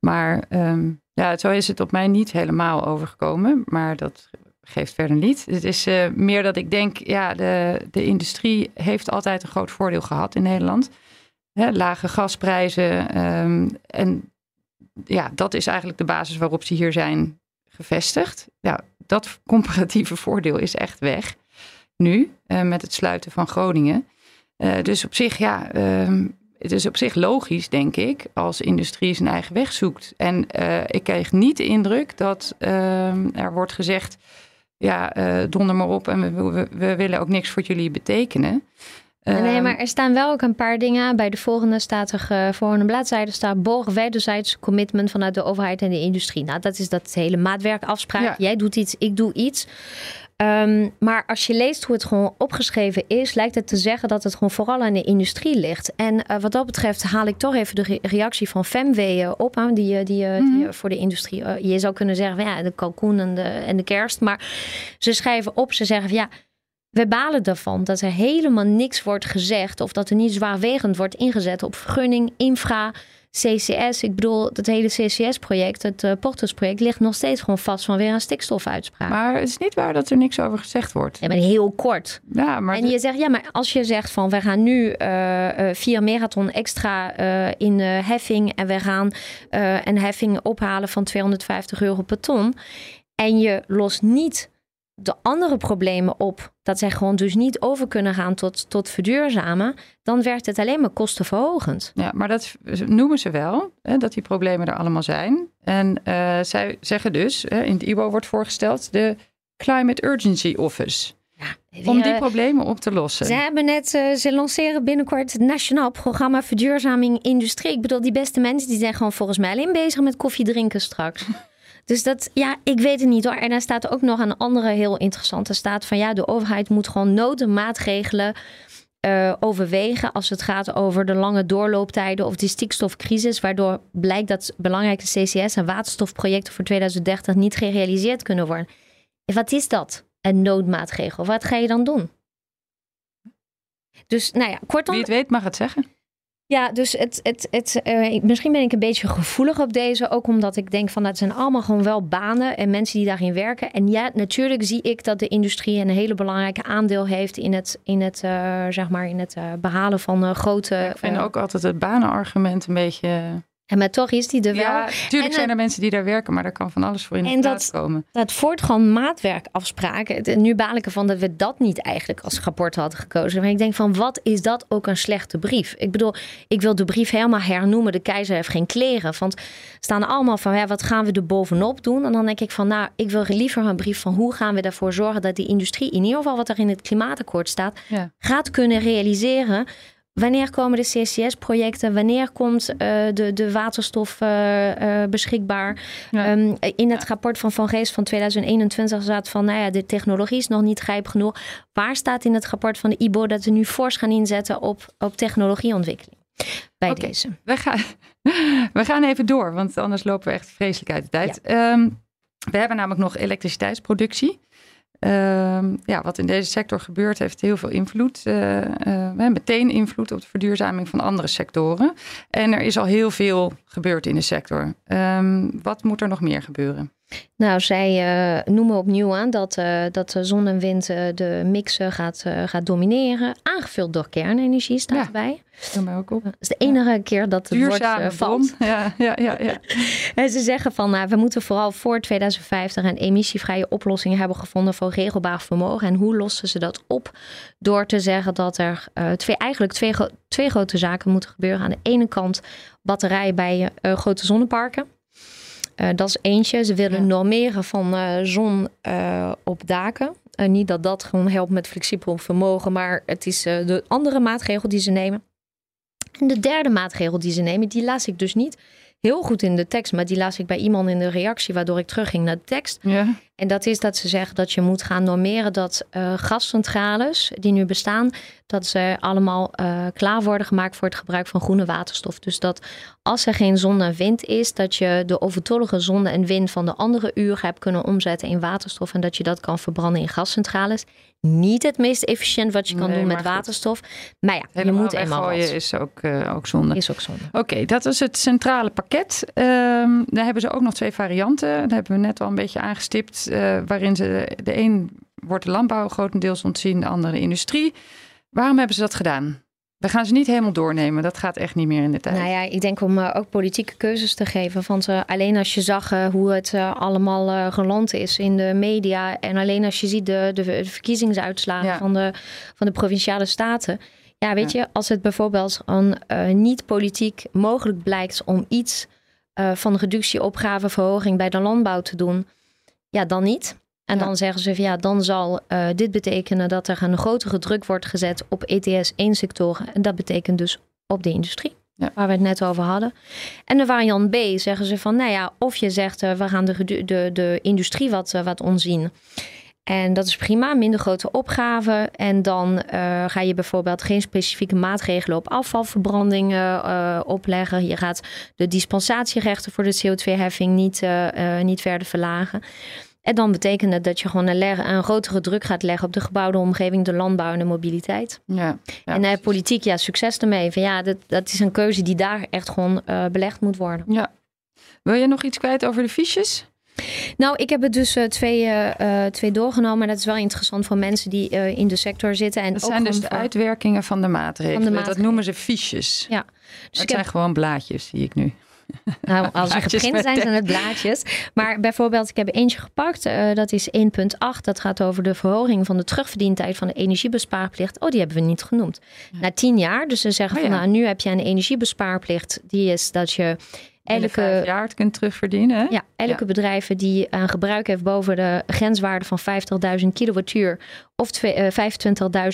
Maar um, ja, zo is het op mij niet helemaal overgekomen. Maar dat geeft verder niet. Het is uh, meer dat ik denk, ja, de, de industrie heeft altijd een groot voordeel gehad in Nederland hè, lage gasprijzen. Ehm, en ja, dat is eigenlijk de basis waarop ze hier zijn gevestigd. Ja, dat comparatieve (laughs) voordeel is echt weg nu uh, met het sluiten van Groningen. Uh, dus op zich, ja, uh, het is op zich logisch, denk ik, als industrie zijn eigen weg zoekt. En uh, ik kreeg niet de indruk dat ehm, er wordt gezegd, ja, donder maar op en we, we, willen ook niks voor jullie betekenen nee, ehm, maar er staan wel ook een paar dingen. Bij de volgende staat er uh, volgende bladzijde staat borg wederzijds commitment vanuit de overheid en de industrie. Nou, dat is dat hele maatwerkafspraak. Jij doet iets, ik doe iets. Ehm, maar als je leest hoe het gewoon opgeschreven is, lijkt het te zeggen dat het gewoon vooral aan de industrie ligt. En uh, wat dat betreft haal ik toch even de reactie van FEMW op aan, die, die, mm die, voor de industrie. je zou kunnen zeggen, van, ja, de kalkoen en de, en de kerst. Maar ze schrijven op, ze zeggen van ja we balen ervan dat er helemaal niks wordt gezegd of dat er niet zwaarwegend wordt ingezet op vergunning, infra, CCS. Ik bedoel, dat hele CCS-project, het uh, Portus-project, ligt nog steeds gewoon vast van weer een stikstofuitspraak. Maar het is niet waar dat er niks over gezegd wordt. Ja, maar heel kort. Ja, maar en je zegt, ja, maar als je zegt van we gaan nu uh, uh, vier megaton extra in heffing en we gaan een heffing ophalen van 250 euro per ton. En je lost niet de andere problemen op, dat zij gewoon dus niet over kunnen gaan tot, tot verduurzamen, dan werkt het alleen maar kostenverhogend. Ja, maar dat noemen ze wel, hè, dat die problemen er allemaal zijn. En uh, zij zeggen dus, hè, in het IBO wordt voorgesteld, de Climate Urgency Office. Ja, om die problemen op te lossen. Ze hebben net, uh, ze lanceren binnenkort het Nationaal Programma Verduurzaming Industrie. Ik bedoel, die beste mensen die zijn gewoon volgens mij alleen bezig met koffie drinken straks. (laughs) Dus dat, ja, ik weet het niet hoor. En daar staat ook nog een andere heel interessante staat van ja, de overheid moet gewoon nodenmaatregelen uh, overwegen als het gaat over de lange doorlooptijden of die stikstofcrisis, waardoor blijkt dat belangrijke CCS en waterstofprojecten voor 2030 niet gerealiseerd kunnen worden. wat is dat? Een noodmaatregel. Wat ga je dan doen? Dus nou ja, kortom. Wie het weet mag het zeggen. Ja, dus het, het, het, uh, misschien ben ik een beetje gevoelig op deze. Ook omdat ik denk van dat zijn allemaal gewoon wel banen en mensen die daarin werken. En ja, natuurlijk zie ik dat de industrie een hele belangrijke aandeel heeft in het, in het, uh, zeg maar, in het uh, behalen van grote. ik vind ook altijd het banenargument een beetje en maar toch is die er wel. Ja, tuurlijk zijn er mensen die daar werken, maar daar kan van alles voor in de en plaats dat, komen. Dat voortgang maatwerkafspraken. Nu baal ik ervan dat we dat niet eigenlijk als rapport hadden gekozen. Maar ik denk van, wat is dat ook een slechte brief? Ik bedoel, ik wil de brief helemaal hernoemen. De keizer heeft geen kleren. Want staan allemaal van, ja, wat gaan we er bovenop doen? En dan denk ik van, nou, ik wil liever een brief van hoe gaan we ervoor zorgen dat die industrie, in ieder geval wat er in het klimaatakkoord staat, gaat kunnen realiseren Wanneer komen de CCS-projecten? Wanneer komt uh, de, de waterstof uh, uh, beschikbaar? Um, in het rapport van Van Geest van 2021 staat van, nou ja, de technologie is nog niet rijp genoeg. Waar staat in het rapport van de IBO dat we nu fors gaan inzetten op, op technologieontwikkeling? Bij okay. deze. We gaan, (laughs) we gaan even door, want anders lopen we echt vreselijk uit de tijd. Ja. Um, we hebben namelijk nog elektriciteitsproductie. Uh, ja, wat in deze sector gebeurt, heeft heel veel invloed. Uh, uh, meteen invloed op de verduurzaming van andere sectoren. En er is al heel veel gebeurd in de sector. Um, wat moet er nog meer gebeuren? Nou, zij uh, noemen opnieuw aan dat, uh, dat zon en wind uh, de mix gaat, gaat domineren. Aangevuld door kernenergie staat ja, erbij. Stel mij ook op. Dat is de enige keer dat het Duurzame woord valt. Ja, ja, ja, ja. (laughs) en ze zeggen van, nou, we moeten vooral voor 2050 een emissievrije oplossing hebben gevonden voor regelbaar vermogen. En hoe lossen ze dat op? Door te zeggen dat er twee, eigenlijk twee, twee grote zaken moeten gebeuren. Aan de ene kant batterijen bij grote zonneparken. Uh, dat is eentje. Ze willen Ja. normeren van uh, zon uh, op daken. niet dat dat gewoon helpt met flexibel vermogen, maar het is de andere maatregel die ze nemen. En de derde maatregel die ze nemen, die las ik dus niet heel goed in de tekst, maar die las ik bij iemand in de reactie, waardoor ik terugging naar de tekst. Ja. En dat is dat ze zeggen dat je moet gaan normeren dat gascentrales die nu bestaan, dat ze allemaal uh, klaar worden gemaakt voor het gebruik van groene waterstof. Dus dat als er geen zon en wind is, dat je de overtollige zon en wind van de andere uren hebt kunnen omzetten in waterstof en dat je dat kan verbranden in gascentrales. Niet het meest efficiënt wat je kan Nee, doen met waterstof. Maar ja, Helemaal je moet eenmaal wat. is ook, uh, ook zonde. Is ook zonde. Oké, dat is het centrale pakket. Um, daar hebben ze ook nog twee varianten. Dat hebben we net al een beetje aangestipt. Uh, waarin ze de een wordt de landbouw grotendeels ontzien, de andere de industrie. Waarom hebben ze dat gedaan? We gaan ze niet helemaal doornemen. Dat gaat echt niet meer in de tijd. Nou ja, ik denk om uh, ook politieke keuzes te geven. Want uh, alleen als je zag uh, hoe het allemaal geland is in de media. En alleen als je ziet de, de, de verkiezingsuitslagen Ja. van, de, van de provinciale staten. Ja, weet je, als het bijvoorbeeld een niet politiek mogelijk blijkt om iets van reductieopgaveverhoging bij de landbouw te doen. Ja, dan niet. En Ja. dan zeggen ze van ja, dan zal uh, dit betekenen dat er een grotere druk wordt gezet op E ETS 1 sectoren. En dat betekent dus op de industrie. Ja. Waar we het net over hadden. En de variant B zeggen ze van, nou ja, of je zegt uh, we gaan de, de, de industrie wat, uh, wat onzien. En dat is prima, minder grote opgaven. En dan uh, ga je bijvoorbeeld geen specifieke maatregelen op afvalverbranding uh, opleggen. Je gaat de dispensatierechten voor de CO2-heffing niet, niet verder verlagen. En dan betekent het dat je gewoon een, een, grotere druk gaat leggen op de gebouwde omgeving, de landbouw en de mobiliteit. Ja, ja, en uh, politiek, ja, succes ermee. Van, ja, dat, dat is een keuze die daar echt gewoon uh, belegd moet worden. Ja. Wil je nog iets kwijt over de fiches? Nou, ik heb het dus uh, twee, uh, twee doorgenomen. Maar dat is wel interessant voor mensen die uh, in de sector zitten. En dat ook zijn dus de voor... uitwerkingen van de maatregelen. Van de maatregelen. Dat noemen ze fiches. Ja. Dus het zijn heb... gewoon blaadjes, zie ik nu. (laughs) Nou, als ze geprint zijn, zijn het blaadjes. Maar bijvoorbeeld, ik heb eentje gepakt. Uh, dat is 1.8. Dat gaat over de verhoging van de terugverdientijd van de energiebespaarplicht. Oh, die hebben we niet genoemd. Ja. Na tien jaar. Dus ze zeggen oh, van, ja. nou, nu heb je een energiebespaarplicht. Die is dat je elke jaar het kunt terugverdienen. Hè? Ja, elke ja. bedrijf die een gebruik heeft boven de grenswaarde van 50.000 kilowattuur of uh,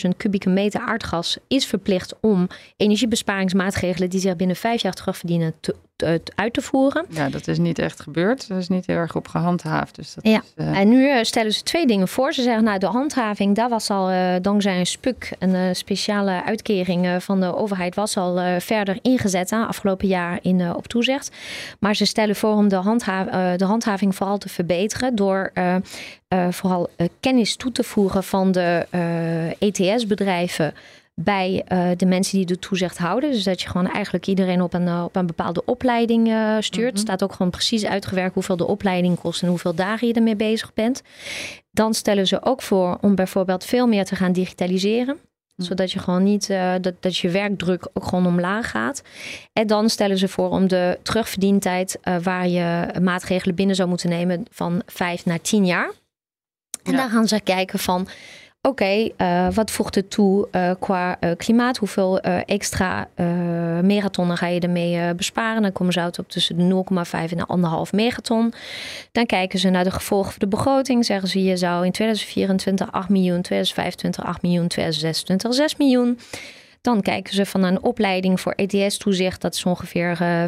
25.000 kubieke meter aardgas is verplicht om energiebesparingsmaatregelen die zich binnen vijf jaar terugverdienen te, te, uit te voeren. Ja, dat is niet echt gebeurd. Dat is niet heel erg op gehandhaafd. Dus dat ja, is, uh... en nu uh, stellen ze twee dingen voor. Ze zeggen, nou, de handhaving, daar was al uh, dankzij een spuk, een uh, speciale uitkering van de overheid, was al uh, verder ingezet afgelopen jaar in, uh, op toezicht. Maar ze stellen voor om de, handha uh, de handhaving vooral te verbeteren door uh, uh, vooral uh, kennis toe te voegen van de ETS-bedrijven bij uh, de mensen die de toezicht houden. Dus dat je gewoon eigenlijk iedereen op een, uh, op een bepaalde opleiding uh, stuurt. Mm -hmm. staat ook gewoon precies uitgewerkt hoeveel de opleiding kost en hoeveel dagen je ermee bezig bent. Dan stellen ze ook voor om bijvoorbeeld veel meer te gaan digitaliseren zodat je gewoon niet uh, dat, dat je werkdruk ook gewoon omlaag gaat. En dan stellen ze voor om de terugverdientijd uh, waar je maatregelen binnen zou moeten nemen van vijf naar tien jaar. En ja. dan gaan ze kijken van oké, okay, uh, wat voegt het toe uh, qua uh, klimaat? Hoeveel extra megatonnen ga je ermee besparen? Dan komen ze uit op tussen de 0,5 en de 1,5 megaton. Dan kijken ze naar de gevolgen voor de begroting. Zeggen ze, je zou in 2024 8 miljoen, 2025 8 miljoen, 2026 6 miljoen. Dan kijken ze van een opleiding voor ETS-toezicht. Dat is ongeveer uh,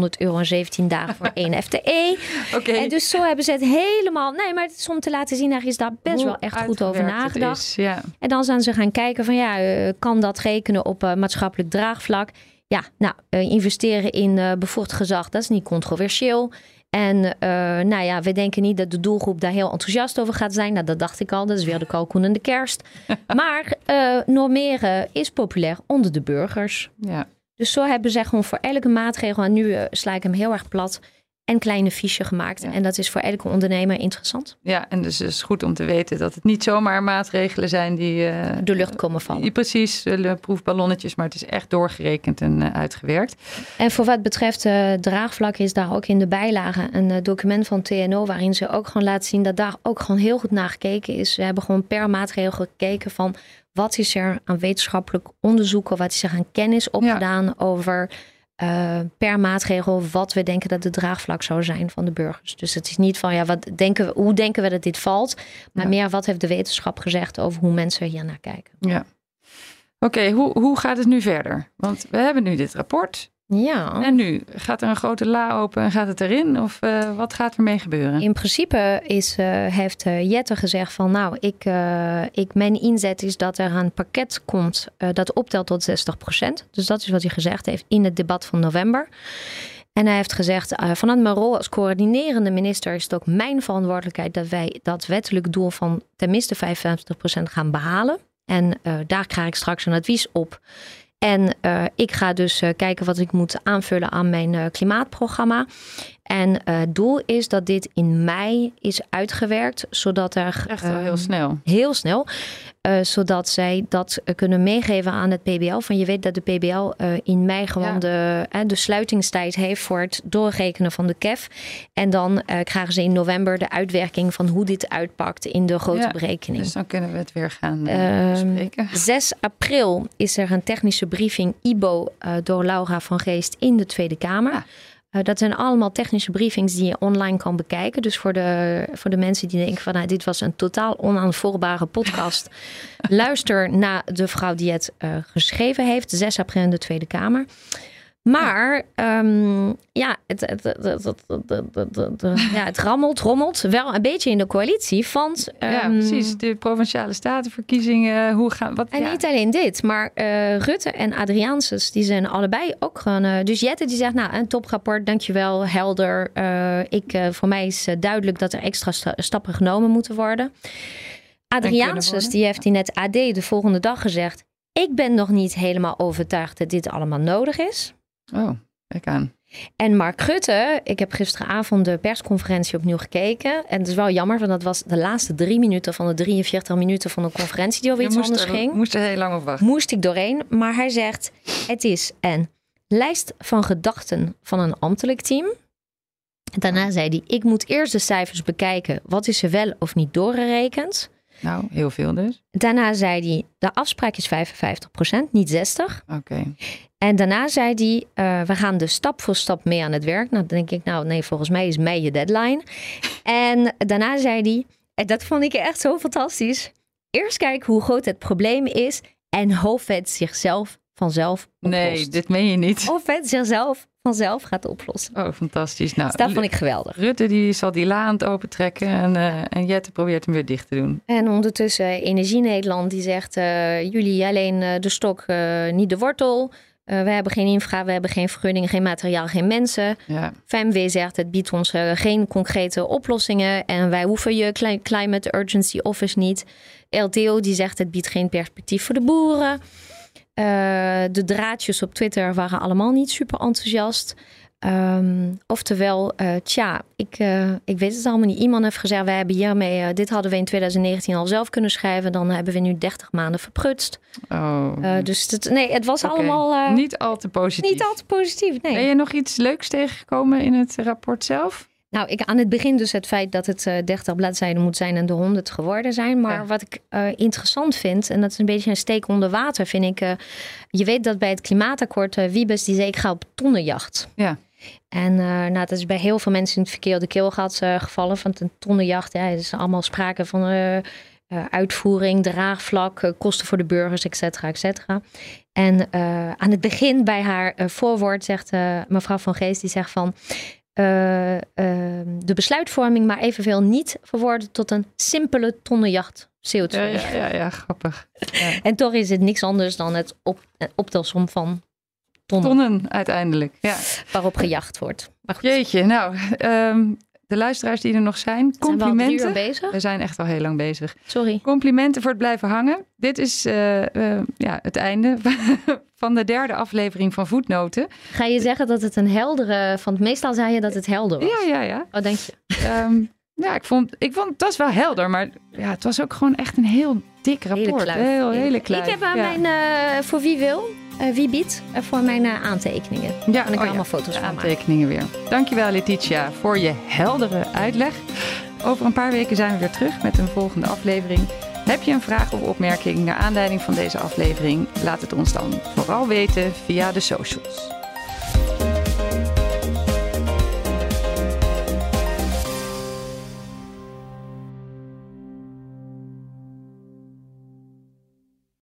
5.500 euro en 17 dagen voor één (laughs) FTE. Okay. En dus zo hebben ze het helemaal... Nee, maar het is om te laten zien, daar is daar best Hoe wel echt goed over nagedacht. Is, ja. En dan zijn ze gaan kijken van ja, uh, kan dat rekenen op uh, maatschappelijk draagvlak? Ja, nou, investeren in bevoegd gezag, dat is niet controversieel. En uh, nou ja, we denken niet dat de doelgroep daar heel enthousiast over gaat zijn. Nou, dat dacht ik al. Dat is weer de kalkoen en de kerst. (laughs) maar uh, normeren is populair onder de burgers. Ja. Dus zo hebben ze gewoon voor elke maatregel... en nu uh, sla ik hem heel erg plat... en kleine fiches gemaakt. En dat is voor elke ondernemer interessant. Ja, en dus is goed om te weten dat het niet zomaar maatregelen zijn die... Uh, de lucht komen vallen. Die precies, proefballonnetjes, maar het is echt doorgerekend en uitgewerkt. En voor wat betreft draagvlak is daar ook in de bijlage een document van TNO... waarin ze ook gewoon laten zien dat daar ook gewoon heel goed naar gekeken is. Ze hebben gewoon per maatregel gekeken van wat is er aan wetenschappelijk onderzoeken, wat is er aan kennis opgedaan over uh, per maatregel wat we denken dat de draagvlak zou zijn van de burgers. Dus het is niet van ja, wat denken we, hoe denken we dat dit valt, maar meer wat heeft de wetenschap gezegd over hoe mensen hier naar kijken. Ja. Oké, hoe, hoe gaat het nu verder? Want we hebben nu dit rapport. Ja. En nu gaat er een grote la open en gaat het erin? Of uh, wat gaat er mee gebeuren? In principe is, uh, heeft uh, Jette gezegd van nou, ik, ik, mijn inzet is dat er een pakket komt dat optelt tot 60%. Dus dat is wat hij gezegd heeft in het debat van november. En hij heeft gezegd, vanuit mijn rol als coördinerende minister is het ook mijn verantwoordelijkheid dat wij dat wettelijk doel van tenminste 55% gaan behalen. En daar krijg ik straks een advies op. En uh, ik ga dus uh, kijken wat ik moet aanvullen aan mijn uh, klimaatprogramma. En het doel is dat dit in mei is uitgewerkt, zodat er. Echt heel snel. Heel snel. Uh, zodat zij dat kunnen meegeven aan het PBL. Van je weet dat de PBL uh, in mei gewoon de, de sluitingstijd heeft voor het doorrekenen van de KEF. En dan krijgen ze in november de uitwerking van hoe dit uitpakt in de grote ja, berekening. Dus dan kunnen we het weer gaan bespreken. (laughs) 6 april is er een technische briefing IBO door Laura van Geest in de Tweede Kamer. Ja. Uh, dat zijn allemaal technische briefings die je online kan bekijken. Dus voor de, voor de mensen die denken van nou, dit was een totaal onaanvoerbare podcast. (laughs) luister naar de vrouw die het uh, geschreven heeft. 6 april in de Tweede Kamer. Maar um, ja, het, het, het, ja, het rammelt, rommelt wel een beetje in de coalitie. Want, um, ja, precies. De provinciale statenverkiezingen. Hoe gaan, wat, en niet alleen dit, maar uh, Rutte en Adriaanses, die zijn allebei ook gewoon. Uh, dus Jette die zegt, nou, een toprapport, dankjewel, helder. Uh, ik, voor mij is duidelijk dat er extra sta stappen genomen moeten worden. Adriaanses, die heeft in het AD de volgende dag gezegd... ik ben nog niet helemaal overtuigd dat dit allemaal nodig is. Oh, kijk aan. En Mark Rutte, ik heb gisteravond de persconferentie opnieuw gekeken. En het is wel jammer, want dat was de laatste drie minuten van de 43 minuten van de conferentie die over iets anders er, ging. Moest er heel lang op wachten. Moest ik doorheen. Maar hij zegt, het is een lijst van gedachten van een ambtelijk team. Daarna zei hij, ik moet eerst de cijfers bekijken. Wat is er wel of niet doorgerekend? Nou, heel veel dus. Daarna zei hij, de afspraak is 55%, niet 60. Oké. En daarna zei hij, uh, we gaan dus stap voor stap mee aan het werk. Nou, dan denk ik, nou nee, volgens mij is mei je deadline. (laughs) En daarna zei hij, en dat vond ik echt zo fantastisch. Eerst kijken hoe groot het probleem is en hoop het zichzelf vanzelf oplost. Nee, dit meen je niet. Of het zichzelf vanzelf gaat oplossen. Oh, fantastisch. Nou, dus dat vond ik geweldig. Rutte die zal die la aan het opentrekken en, uh, en Jette probeert hem weer dicht te doen. En ondertussen Energie Nederland die zegt, uh, jullie alleen uh, de stok, niet de wortel. we hebben geen infra, we hebben geen vergunningen, geen materiaal, geen mensen. Ja. FMW zegt, het biedt ons geen concrete oplossingen. En wij hoeven je Climate Urgency Office niet. LTO die zegt, het biedt geen perspectief voor de boeren. Uh, de draadjes op Twitter waren allemaal niet super enthousiast. Um, oftewel, uh, tja, ik, uh, ik weet het allemaal niet. Iemand heeft gezegd, wij hebben hiermee, dit hadden we in 2019 al zelf kunnen schrijven. Dan hebben we nu 30 maanden verprutst. Oh. dus het, nee, het was okay. allemaal... niet al te positief. Niet al te positief, nee. Ben je nog iets leuks tegengekomen in het rapport zelf? Nou, ik aan het begin dus het feit dat het uh, 30 bladzijden moet zijn en de 100 geworden zijn. Maar ja. wat ik uh, interessant vind, en dat is een beetje een steek onder water, vind ik. Uh, je weet dat bij het klimaatakkoord Wiebes die zei ik ga op tonnenjacht. Ja. En nou, dat is bij heel veel mensen in het verkeerde keelgat gevallen. van een tonnenjacht, ja, er is allemaal sprake van uitvoering, draagvlak, kosten voor de burgers, et cetera, et cetera. En aan het begin bij haar voorwoord zegt mevrouw Van Geest, die zegt van... Uh, uh, de besluitvorming maar evenveel niet verwoorden tot een simpele tonnenjacht CO2. Ja, ja, ja, ja grappig. Ja. (laughs) En toch is het niks anders dan het op, optelsom van tonnen. Tonnen uiteindelijk, ja. Waarop gejacht wordt. Maar goed. Jeetje, nou, um, de luisteraars die er nog zijn, complimenten. Zijn we, bezig? we zijn echt al heel lang bezig. Sorry. Complimenten voor het blijven hangen. Dit is uh, uh, ja, het einde (laughs) van de derde aflevering van Voetnoten. Ga je zeggen dat het een heldere... Van meestal zei je dat het helder was. Ja, ja, ja. Oh, denk je? Um, ja, ik vond, ik vond het was wel helder, maar ja, het was ook gewoon echt een heel dik rapport. Hele heel, hele kluif. Ik heb aan ja. mijn, uh, voor wie wil, wie biedt, uh, voor mijn aantekeningen. Ja, kan ik oh, allemaal foto's van aantekeningen weer. Dankjewel Letitia voor je heldere uitleg. Over een paar weken zijn we weer terug met een volgende aflevering. Heb je een vraag of opmerking naar aanleiding van deze aflevering? Laat het ons dan vooral weten via de socials.